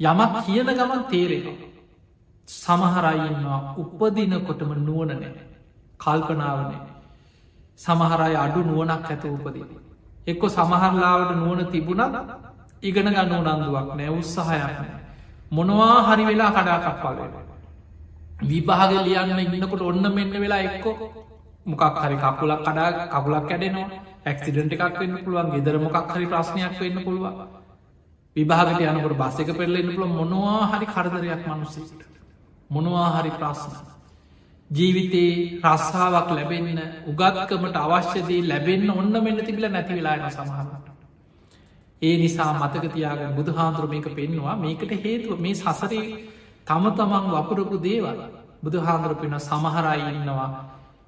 යමක් කියන ගමන් තේරෙන සමහරයින්නවා උපදිනකොටම නුවනනෑ කල්පනාවනේ සමහරයි අඩු නුවනක් ඇත උපදී එක්කො සමහරලාවට නුවන තිබුණත් ඉගෙන ගන්න උනන්දුවක් නෑ උත්සාහයක් මොනවා හරි වෙලා කඩා කප්පාලට විභාග ලියන්න ඉන්නකොට ඔන්න මෙන්න වෙලා එක්කෝ මොකක් හරි කකුලක් කඩා කකුලක් කැඩෙනවා. ඇක්සිඩට එකක් වෙන්න පුළුවන් ගෙදර මොකක් හරි ප්‍රශ්නයක් වෙන්න පුළුවන්. විභාගට යනකට බස් එක පෙරලෙන්න පුළ මොනවා හරි කරදරයක් මනුස්සට මොනවා හරි ප්‍රශ්න. ජීවිතේ රස්සාාවක් ලැබෙන්න උගත්කමට අවශ්‍යදී ලැබෙන්න්න ඔන්න මෙන්න තිබිල නැති වෙලාන සමහරට ඒ නිසා මතක තියාග බුදු හාන්දුරමයක පෙන්වා මේකට හේතුව මේ සසරේ තම තමන් වපුරපු දේවල් බුදු හාන්දුර පෙන සමහරයි ඉන්නවා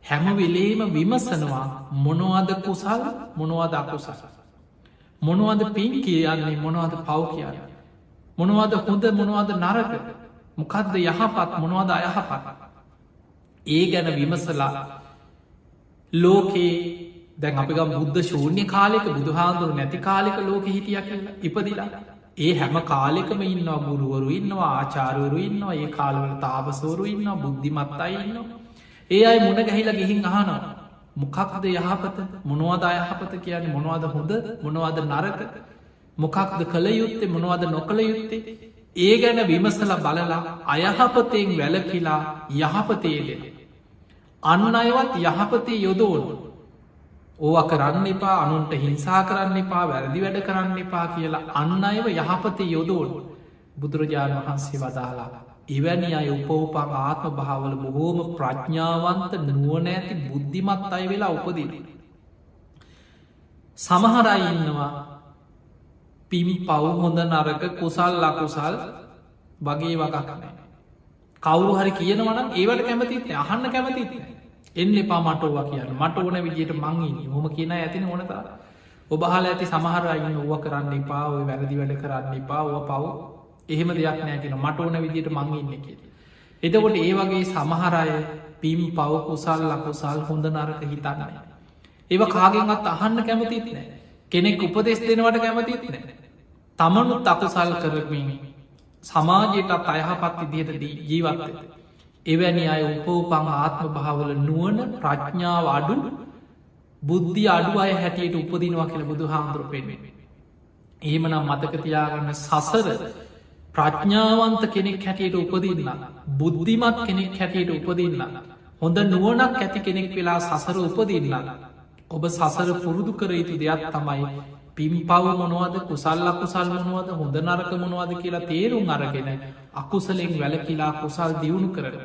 හැම වෙලේම විමසනවා මොනවද කුසල් මොනවද අකුසස. මොනවද පින් කියන්නේ මොනවද පව් කියන්න. මොනවද හොඳ මොනවද නරක මොකක්ද යහපත් මොනවද අයහපත්. ඒ ගැන විමසලා ලෝකයේ දැන් අපික බුද්ධ ශූන්‍ය කාලෙක බුදුහාන්දුරු නැති කාලෙක ලෝක හිටිය කියලා ඉපදිලා. ඒ හැම කාලෙකම ඉන්නවා ගුරුවරු ඉන්නවා ආචාරවරු ඉන්නවා ඒ කාලවල තාපසෝරු ඉන්නවා බුද්ධිමත්තයි ඉන්නවා. ඒ අයි මුණ ගැහිලා ගිහින් අහනවා මොකක්ද යහපත? මොනවද අයහපත? කියන්නේ මොනවද හොඳ මොනවද නරක? මොකක්ද කළ යුත්තේ මොනවද නොකළ යුත්තේ? ඒ ගැන විමසල බලලා අයහපතයෙන් වැලකිලා යහපතේගෙන අන්න අයවත් යහපතේ යොදෝනු ඕව කරන්න එපා අනුන්ට හිංසා කරන්න එපා වැරදි වැඩ කරන්න එපා කියලා අන්න අයව යහපතේ යොදෝනු බුදුරජාණන් වහන්සේ වදාලා එවැනි අය උපවපං ආත්ම භාවල බොහෝම ප්‍රඥාවන්ත නුවනෑති බුද්ධිමත් අය වෙලා උපදින. සමහරයි ඉන්නවා පිමි පව් හොඳ නරක කුසල් ලකුසල් වගේ වගක් නෑ. කවුරු හරි කියනවනම් ඒවට කැමතිත් අහන්න කැමතිත් එන්න එපා මටෝවා කියන්න මට ඕන විදියට මංගින් හොම කියන ඇතින ඕනතා ඔබහල ඇති සමහරයින්න ඕව කරන්න එපා ඔය වැරදි වැඩ කරන්න එපා ඕ පව් එහෙම දෙයක් නෑකෙන මට ඕන විදියට මංඉන්න කිය. එතකොට ඒ වගේ සමහරය පිම් පව කුසල් ලකුසල් හොඳ නරක හිතන්නයි. ඒව කාගෙන්වත් අහන්න කැමතිත් නෑ කෙනෙක් උපදෙස් දෙනවට කැමතිත් නෑ. තමනුත් අකුසල් කරමින් සමාජයටත් අයහපත් විදියට ජීවත්ත. එවැනි අය උපෝපං ආත්ම භාවල නුවන ප්‍රඥාව අඩු බුද්ධි අඩු අය හැටියට උපදිනවා කියල බුදු හාමුදුර පෙන්වෙන්. ඒමනම් මතකතියාගන්න සසර ප්‍රඥාවන්ත කෙනෙක් හැටියට උපදින්න බුද්ධිමත් කෙනෙක් හැටියට උපදින්න හොඳ නුවනක් ඇති කෙනෙක් වෙලා සසර උපදින්න ඔබ සසර පුරුදු කර යුතු දෙයක් තමයි පිම් පව මොනවද කුසල්ල කුසල් මොනවද හොඳ නරක මොනවද කියලා තේරුම් අරගෙන අකුසලෙන් වැලකිලා කුසල් දියුණු කරන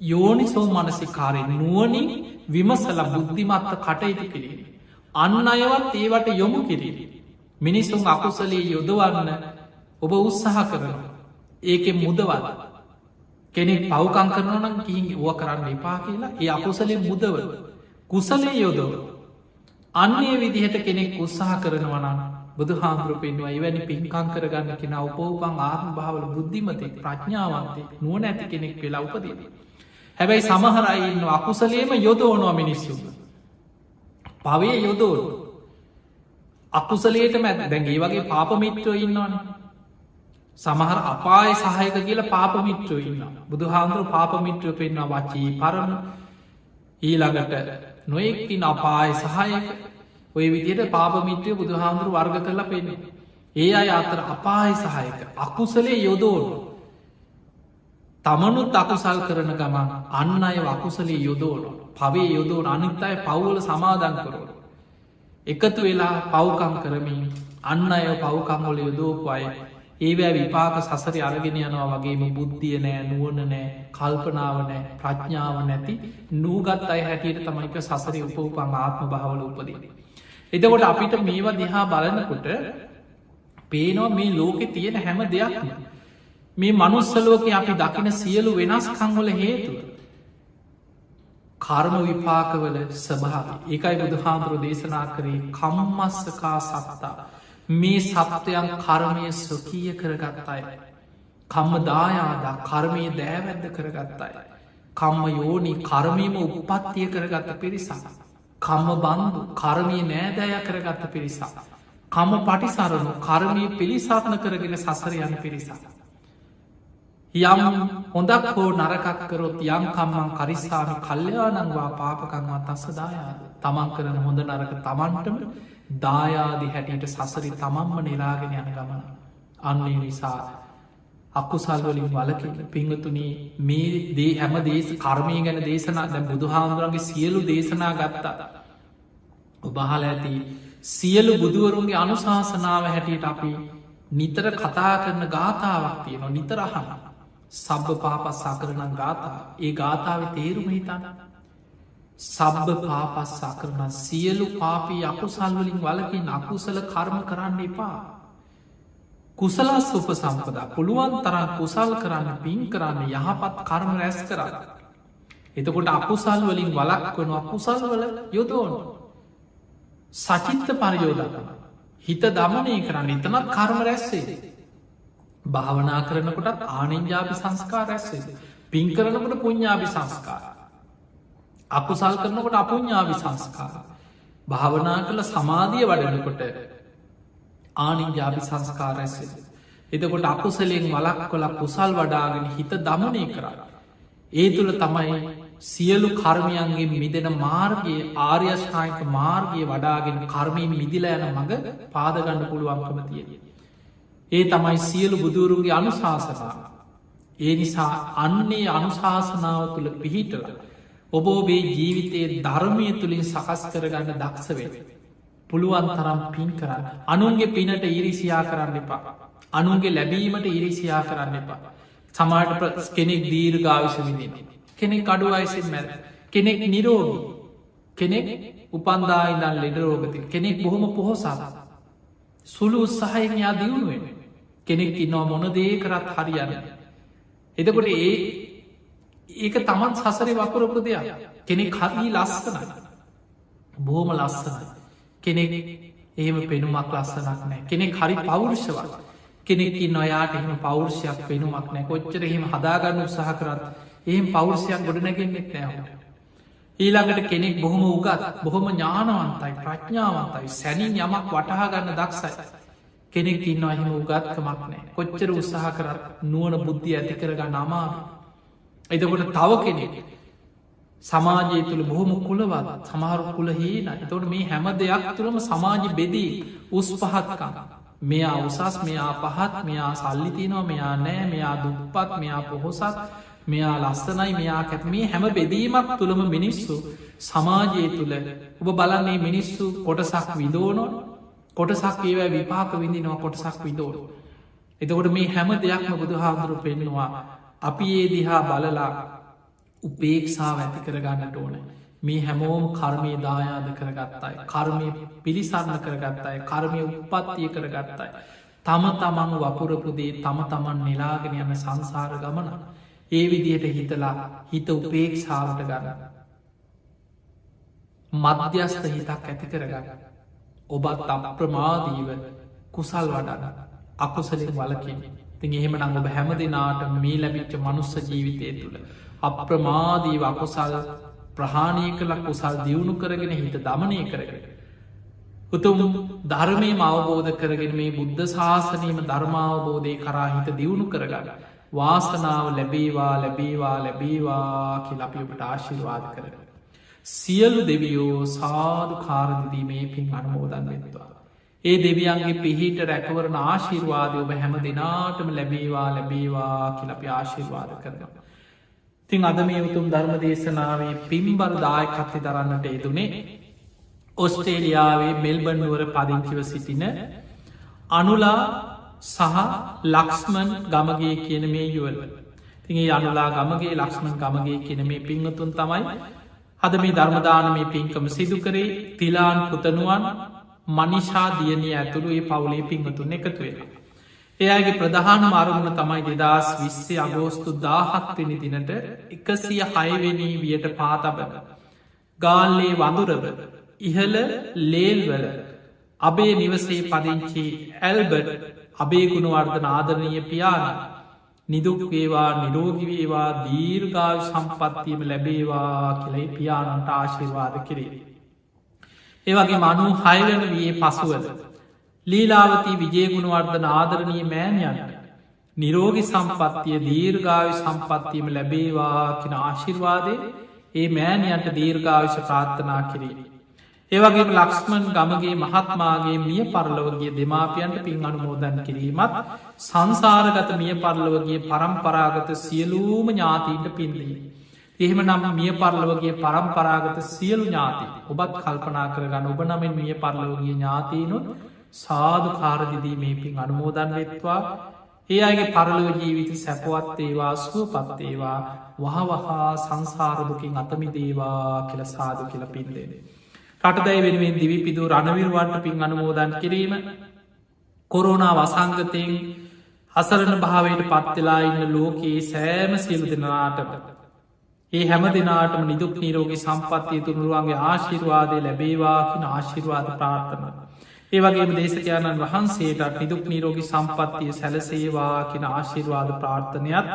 යෝනිසෝ මනසිකාරෙන් නුවනින් විමසල බුද්ධිමත්ත කටයුතු කිරීම. අන්න අයවත් ඒවට යොමු කිරීම. මිනිසුන් අකුසලේ යොදවන්න ඔබ උත්සාහ කරනවා. ඒක මුදවල. කෙනෙක් පවකං කරනනම් කිහින් ඕ කරන්න එපා කියලා ඒ අකුසලේ මුදව කුසලේ යොදව අන්නේ විදිහට කෙනෙක් උත්සාහ කරනවනම් බුදු හාමුදුරු පෙන්වා එවැනි පින්කං කරගන්න කෙන උපෝපන් ආත්ම භාවල බුද්ධිමතෙක් ප්‍රඥාවන්තේ නුවන ඇති කෙනෙක් වෙලා උපදීද. හැබැයි සමහරයින්න අකුසලේම යොදෝනවා මිනිස්සු. පවේ යොදෝරු. අකුසලේට මැත් දැන්ගේ වගේ පාපමිත්‍රෝ ඉන්නවන. සමහර අපාය සහයක කියලා පාපමිත්‍රෝ ඉන්න. බුදු හාමුදුරු පාපමිත්‍රය පෙන්න්න වච්චී පරණ ඊළඟට නොයෙක්තින් අපාය සහයක ඔය විදියට පාපමිත්‍රය බුදු හාමුදුරු වර්ග කරලා පෙන්නේ. ඒ අය අතර අපාය සහයක අකුසලේ යොදෝනු. තමනුත් අකුසල් කරන ගමන් අන්න අය අකුසලේ යොදෝනු පවේ යොදෝන අනිත් අය පවුල සමාදන් කරෝන. එකතු වෙලා පව්කම් කරමින් අන්න අය පව්කංගොල යොදෝපු අය ඒවෑ විපාක සසරි අරගෙන යනවා වගේම බුද්ධිය නෑ නුවන නෑ කල්පනාව නෑ ප්‍රඥාව නැති නූගත් අයි හැටියට තමයික සසරි උපවපං ආත්ම භාවල උපදී. එතකොට අපිට මේවා දිහා බලනකොට පේනවා මේ ලෝකෙ තියෙන හැම දෙයක්ම. මේ මනුස්සලෝක අපි දකින සියලු වෙනස් කංවල හේතුව. කර්ම විපාකවල ස්භාව ඒකයි බුදු හාමුදුරු දේශනා කරේ කම්මස්සකා සත්තා. මේ සත්වයන් කර්මය ස්වකීය කරගත් අය කම්ම දායාදා කර්මය දෑවැද්ද කරගත් අය කම්ම යෝනි කර්මීම උපත්තිය කරගත්ත පිරිසක්. කම්ම බන්දු කර්මී නෑදෑය කරගත්ත පිරිසක්. කම පටිසරණු කර්මී පිළිසාත්න කරගෙන සසර යන පිරිසක්. යම් හොඳක් හෝ නරකක් කරොත් යම් කම්මන් කරිස්සාමි කල්්‍යයානංවා පාපකංවත් අස්සදායාද තමන් කරන හොඳ නරක තමන්ටම දායාදි හැටියට සසරි තමන්ම නිලාගෙන යන ගමන. අන්නේ නිසා අකුසල්වලින් වලක පිංහතුනී මේ දේ හැම දේශ කර්මය ගැන දේශනා දැ බුදුහාමුදුරන්ගේ සියලු දේශනා ගත්තා. ඔබහල ඇති සියලු බුදුවරුන්ගේ අනුශාසනාව හැටියට අපි නිතර කතා කරන ගාථාවක් තියෙනවා නිතරහන්න සබ්බ පාපස්සා කරන ගාථා. ඒ ගාථාව තේරුම හිතන්න. සබ්බ පාපස්සා කරන සියලු පාපී අකුසල්වලින් වලකින් අකුසල කර්ම කරන්න එපා. කුසලස් උප සම්පදා. පුළුවන් තරම් කුසල් කරන්න පින් කරන්න යහපත් කර්ම රැස් කරන්න. එතකොට අකුසල් වලින් වලක් වන අකුසල් වල යොදෝන සචිත්ත පරයෝදකන හිත දමනය කරන්න එතනත් කර්ම රැස්සේ භාවනා කරනකොටත් ආනෙන්ජාපි සංස්කාර රැස්සේ පින් කරනකට පුඤ්ඥාපි සංස්කාර. අකුසල් කරනකොට අපුඤ්ඥාවි සංස්කාර. භාවනා කළ සමාධිය වඩනකොට ආනිජාපි සංස්කාරඇසේ එතකොට අකුසලෙන් වලක් කොල කුසල් වඩාගෙන හිත දමනය කරන්න. ඒ තුළ තමයි සියලු කර්මයන්ගේ මිදෙන මාර්ගයේ ආර්යෂ්ඨායික මාර්ගය වඩාගෙන කර්මයෙන් මිදිල යන මඟ පාදගන්න පුළුවන්කම තියෙන. ඒ තමයි සියලු බුදුරුන්ගේ අනුශාසනා. ඒ නිසා අන්නේ අනුශාසනාව තුළ පිහිටල. ඔබ ඔබේ ජීවිතයේ ධර්මය තුළින් සකස් කරගන්න දක්ෂවේ. පුළුවන් තරම් පින් කරන්න. අනුන්ගේ පිනට ඉරිසියා කරන්න එපා. අනුන්ගේ ලැබීමට ඉරිසියා කරන්න එපා. සමාට කෙනෙක් දීර් ගාවිශ විදින කෙනෙක් අඩු අයිසින් මැර කෙනෙක් නිරෝගී. කෙනෙක් උපන්දායිදල් ලෙඩරෝගති කෙනෙක් බොහොම පොහොසා සුළු උත්සාහයෙන් යා දියුණුවෙන් කෙනෙක් ඉන්නවා මොන දේ කරත් හරියන්න එදකොට ඒ ඒක තමන් සසරි වපුරපු දෙයක්. කෙනෙක් හරී ලස්සනයි. බෝම ලස්සනයි. කෙනෙක් එහෙම පෙනුමක් ලස්සනක් නෑ. කෙනෙක් හරි පෞරුෂවත්. කෙනෙක්කි නොයාට එහෙම පෞරුෂයක් පෙනුමක් නෑ. කොච්චර එහෙම හදාගන්න උත්සාහ කරත් එහෙම පෞරුෂයක් ගොඩනැගෙන්නෙත් නෑහට ඊළඟට කෙනෙක් බොහොම උගත් බොහොම ඥානවන්තයි ප්‍රඥාවන්තයි සැනින් යමක් වටහාගන්න දක්සයි කෙනෙක් ඉන්න අහිම උගත්කමක් නෑ. කොච්චර උත්සාහ කරත් නුවන බුද්ධිය ඇති කරගන්න අමාව එතකොට තව කෙනෙක් සමාජය තුළ බොහොම කුලවත් සමහරු කුල හීන එතවට මේ හැම දෙයක් තුළම සමාජ බෙදී උස් පහත්කා මෙයා උසස් මෙයා පහත් මෙයා සල්ලිතිනවා මෙයා නෑ මෙයා දුප්පත් මෙයා පොහොසත් මෙයා ලස්සනයි මෙයා කැත් මේ හැම බෙදීමක් තුළම මිනිස්සු සමාජය තුළ ඔබ බලන්නේ මිනිස්සු කොටසක් විදෝනො කොටසක් ඒවැ විපාක විඳිනවා කොටසක් විදෝන එතකොට මේ හැම දෙයක්ම බුදු හාමුදුරු පෙන්නවා අපි ඒ දිහා බලලා උපේක්ෂාව ඇති කරගන්නට ඕන. මේ හැමෝම කර්මය දායාද කරගත්තයි. කර්මය පිළිසරණ කරගත්තයි. කර්මය උපත්තිය කරගත්තයි. තම තමන් වපුරපුදේ තම තමන් නිලාගෙන යන සංසාර ගමන. ඒ විදියට හිතලා හිත උපේක්ෂාවට ගන්න. මධ්‍යස්ථ හිතක් ඇති කරගන්න. ඔබත් අප්‍රමාදීව කුසල් වඩන්න. අකුසලින් වලකින් තින් එහෙම නං ඔබ හැම දෙනාට මේ ලැබිච්ච මනුස්ස ජීවිතය තුළ අප්‍රමාදීව අකුසල් ප්‍රහාණය කළක් කුසල් දියුණු කරගෙන හිත දමනය කරගෙන. උතුම් ධර්මය අවබෝධ කරගෙන මේ බුද්ධ ශාසනීම ධර්මාවබෝධය කරා හිත දියුණු කරගන්න. වාසනාව ලැබේවා ලැබේවා ලැබේවා කියලපිපට ආශිර්වාද කරන. සියලු දෙවියෝ සාධු කාරදිදී මේ පින් අනුමෝදන් වෙත්වා. ඒ දෙවියන්ගේ පිහිට රැකවරන ආශිර්වාදය ඔබ හැම දෙනාටම ලැබේවා ලැබේවා කියලපි ආශිර්වාද කරනවා. තින් අද මේ උතුම් ධර්ම දේශනාවේ පිම්බර දායකත්ති දරන්නට එතුනේ ඔස්ටේලියාවේ මෙල්බන්නුවර පදිංචිව සිටින අනුලා සහ ලක්ස්මන් ගමගේ කියන මේ යුවල් තිගේ අනුලා ගමගේ ලක්ෂ්මන් ගමගේ කියන මේ පිංහතුන් තමයි හද මේ ධර්මදාන මේ පින්කම සිදු කරේ තිලාන් පුතනුවන් මනිෂා දියනය ඇතුළු ඒ පවුලේ පිංහතුන් එකතු වෙලා. එයාගේ ප්‍රධාන මරුණ තමයි දෙදස් විස්සේ අගෝස්තු දාහත්වෙනි දිනට එකසිය හයවෙනී වියට පාතබන. ගාල්ලේ වඳුරව ඉහල ලේල්වල අබේ නිවසේ පදිංචි ඇල්බඩ් අබේ ගුණවර්ධන ආදරණය පියාණ නිදුක් වේවා නිරෝගිවේවා දීර්ගාව සම්පත්තියම ලැබේවා කියලයි පියාණන්ට ආශිර්වාද කිරේ. ඒවගේ මනු හයවන වයේ පසුවද. ලීලාවතී විජයගුණවර්ධන ආදරණය මෑණයන්ට. නිරෝගි සම්පත්තිය දීර්ගාවි සම්පත්තියම ලැබේවා කියෙන ආශිර්වාදය ඒ මෑණයන්ට දීර්ගාවිශ ප්‍රාර්ථනා කිරේ. ඒවගේම ලක්ස්මන් ගමගේ මහත්මාගේ මිය පරලවගේ දෙමාපියන්ට පින් අනුමෝදන් කිරීමත් සංසාරගත මිය පරලවගේ පරම්පරාගත සියලූම ඥාතීන්ට පින්ලී. එහෙම නම් මිය පරලවගේ පරම්පරාගත සියලු ඥාති ඔබත් කල්පනා කරගන්න ඔබ නමෙන් මිය පරලවගේ ඥාතීනුත් සාධ කාරදිදී මේ පින් අනුමෝදන් වෙත්වා ඒ අයගේ පරලව ජීවිත සැපවත් ඒවා සුව පත්තේවා වහවහා සංසාරදුකින් අතමි දේවා කියල සාධ කියල පින්දේන. කටදැයි වෙනුවෙන් දිවිපිදු රණවිරුවන්ට පින් අනුමෝදන් කිරීම කොරුණා වසංගතයෙන් හසරණ භාවයට පත්වෙලා ඉන්න ලෝකයේ සෑම සියලු දෙනාටම. ඒ හැම දෙනාටම නිදුක් නීරෝගී සම්පත්තිය තුනුරුවන්ගේ ආශිර්වාදය ලැබේවාකින ආශිර්වාද ප්‍රාර්ථනා. ඒවගේම දේශකයාණන් වහන්සේටත් නිදුක් නීරෝගි සම්පත්තිය සැලසේවා කියෙන ආශිර්වාද ප්‍රාර්ථනයක්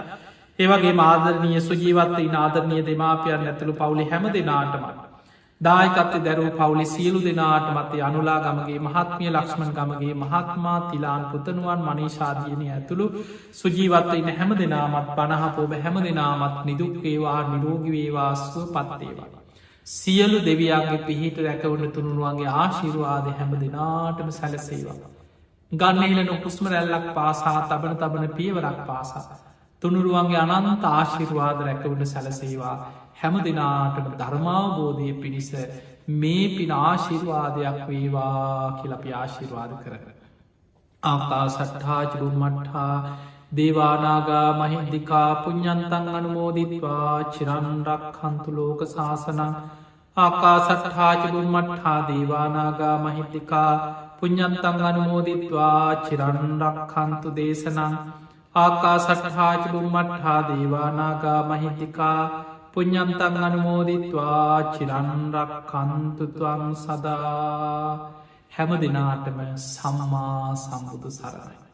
ඒවගේ මාදරනය සුජීවත්ත නාදරනය දෙමාපියන් ඇතුළු පවුලි හැම දෙනාටමත්. දායකත්ත දැරුව පවුලි සියලු දෙනාට මතේ අනුලා ගමගේ මහත්මිය ලක්ෂ්මන් ගමගේ මහත්මා තිලාන් පුතනුවන් මනීශාධීනය ඇතුළු සුජීවත්ව ඉන්න හැම දෙනාමත් පණහපෝබ හැම දෙනාමත් නිදුක්වේවා නිරෝගිවේවාස්ව පත්තේවා. සියලු දෙවියන්ගේ පිහිට රැකවුණ තුනුරුවන්ගේ ආශිරවාද හැම දෙනාටම සැලසේවා. ගන්නහිලන උකුස්ම රැල්ලක් පාසා තබන තබන පියවරක් පාසා. තුනුරුවන්ගේ අනන්ත ආශිර්වාද රැකවුණ සැලසේවා හැම දෙනාටම ධර්මාබෝධය පිණිස මේ පින ආශිර්වාදයක් වේවා කියලපි ආශිර්වාද කරන. ආකා සට්හාජරුන් මට්හා දේවානාගා මහින්දිකා පුഞ්ඥන්තන් අනුමෝදිත්වා චිරන්රක් හන්තු ලෝක ශාසනං ආකා සටහාජබුන් මට්හා දේවානාගා මහින්දිකා පුഞ්ඥන්තන් අනුමෝදිත්වා චිරන්රක් හන්තු දේශනං ආකා සටහාජබුන් මට්හා දේවානාගා මහින්දිකා පුഞ්ඥන්තන් අනුමෝදිත්වා චිරන්රක් කන්තුතුවන් සදා හැම දෙනාටම සම්මා සම්බුදු සරණයි.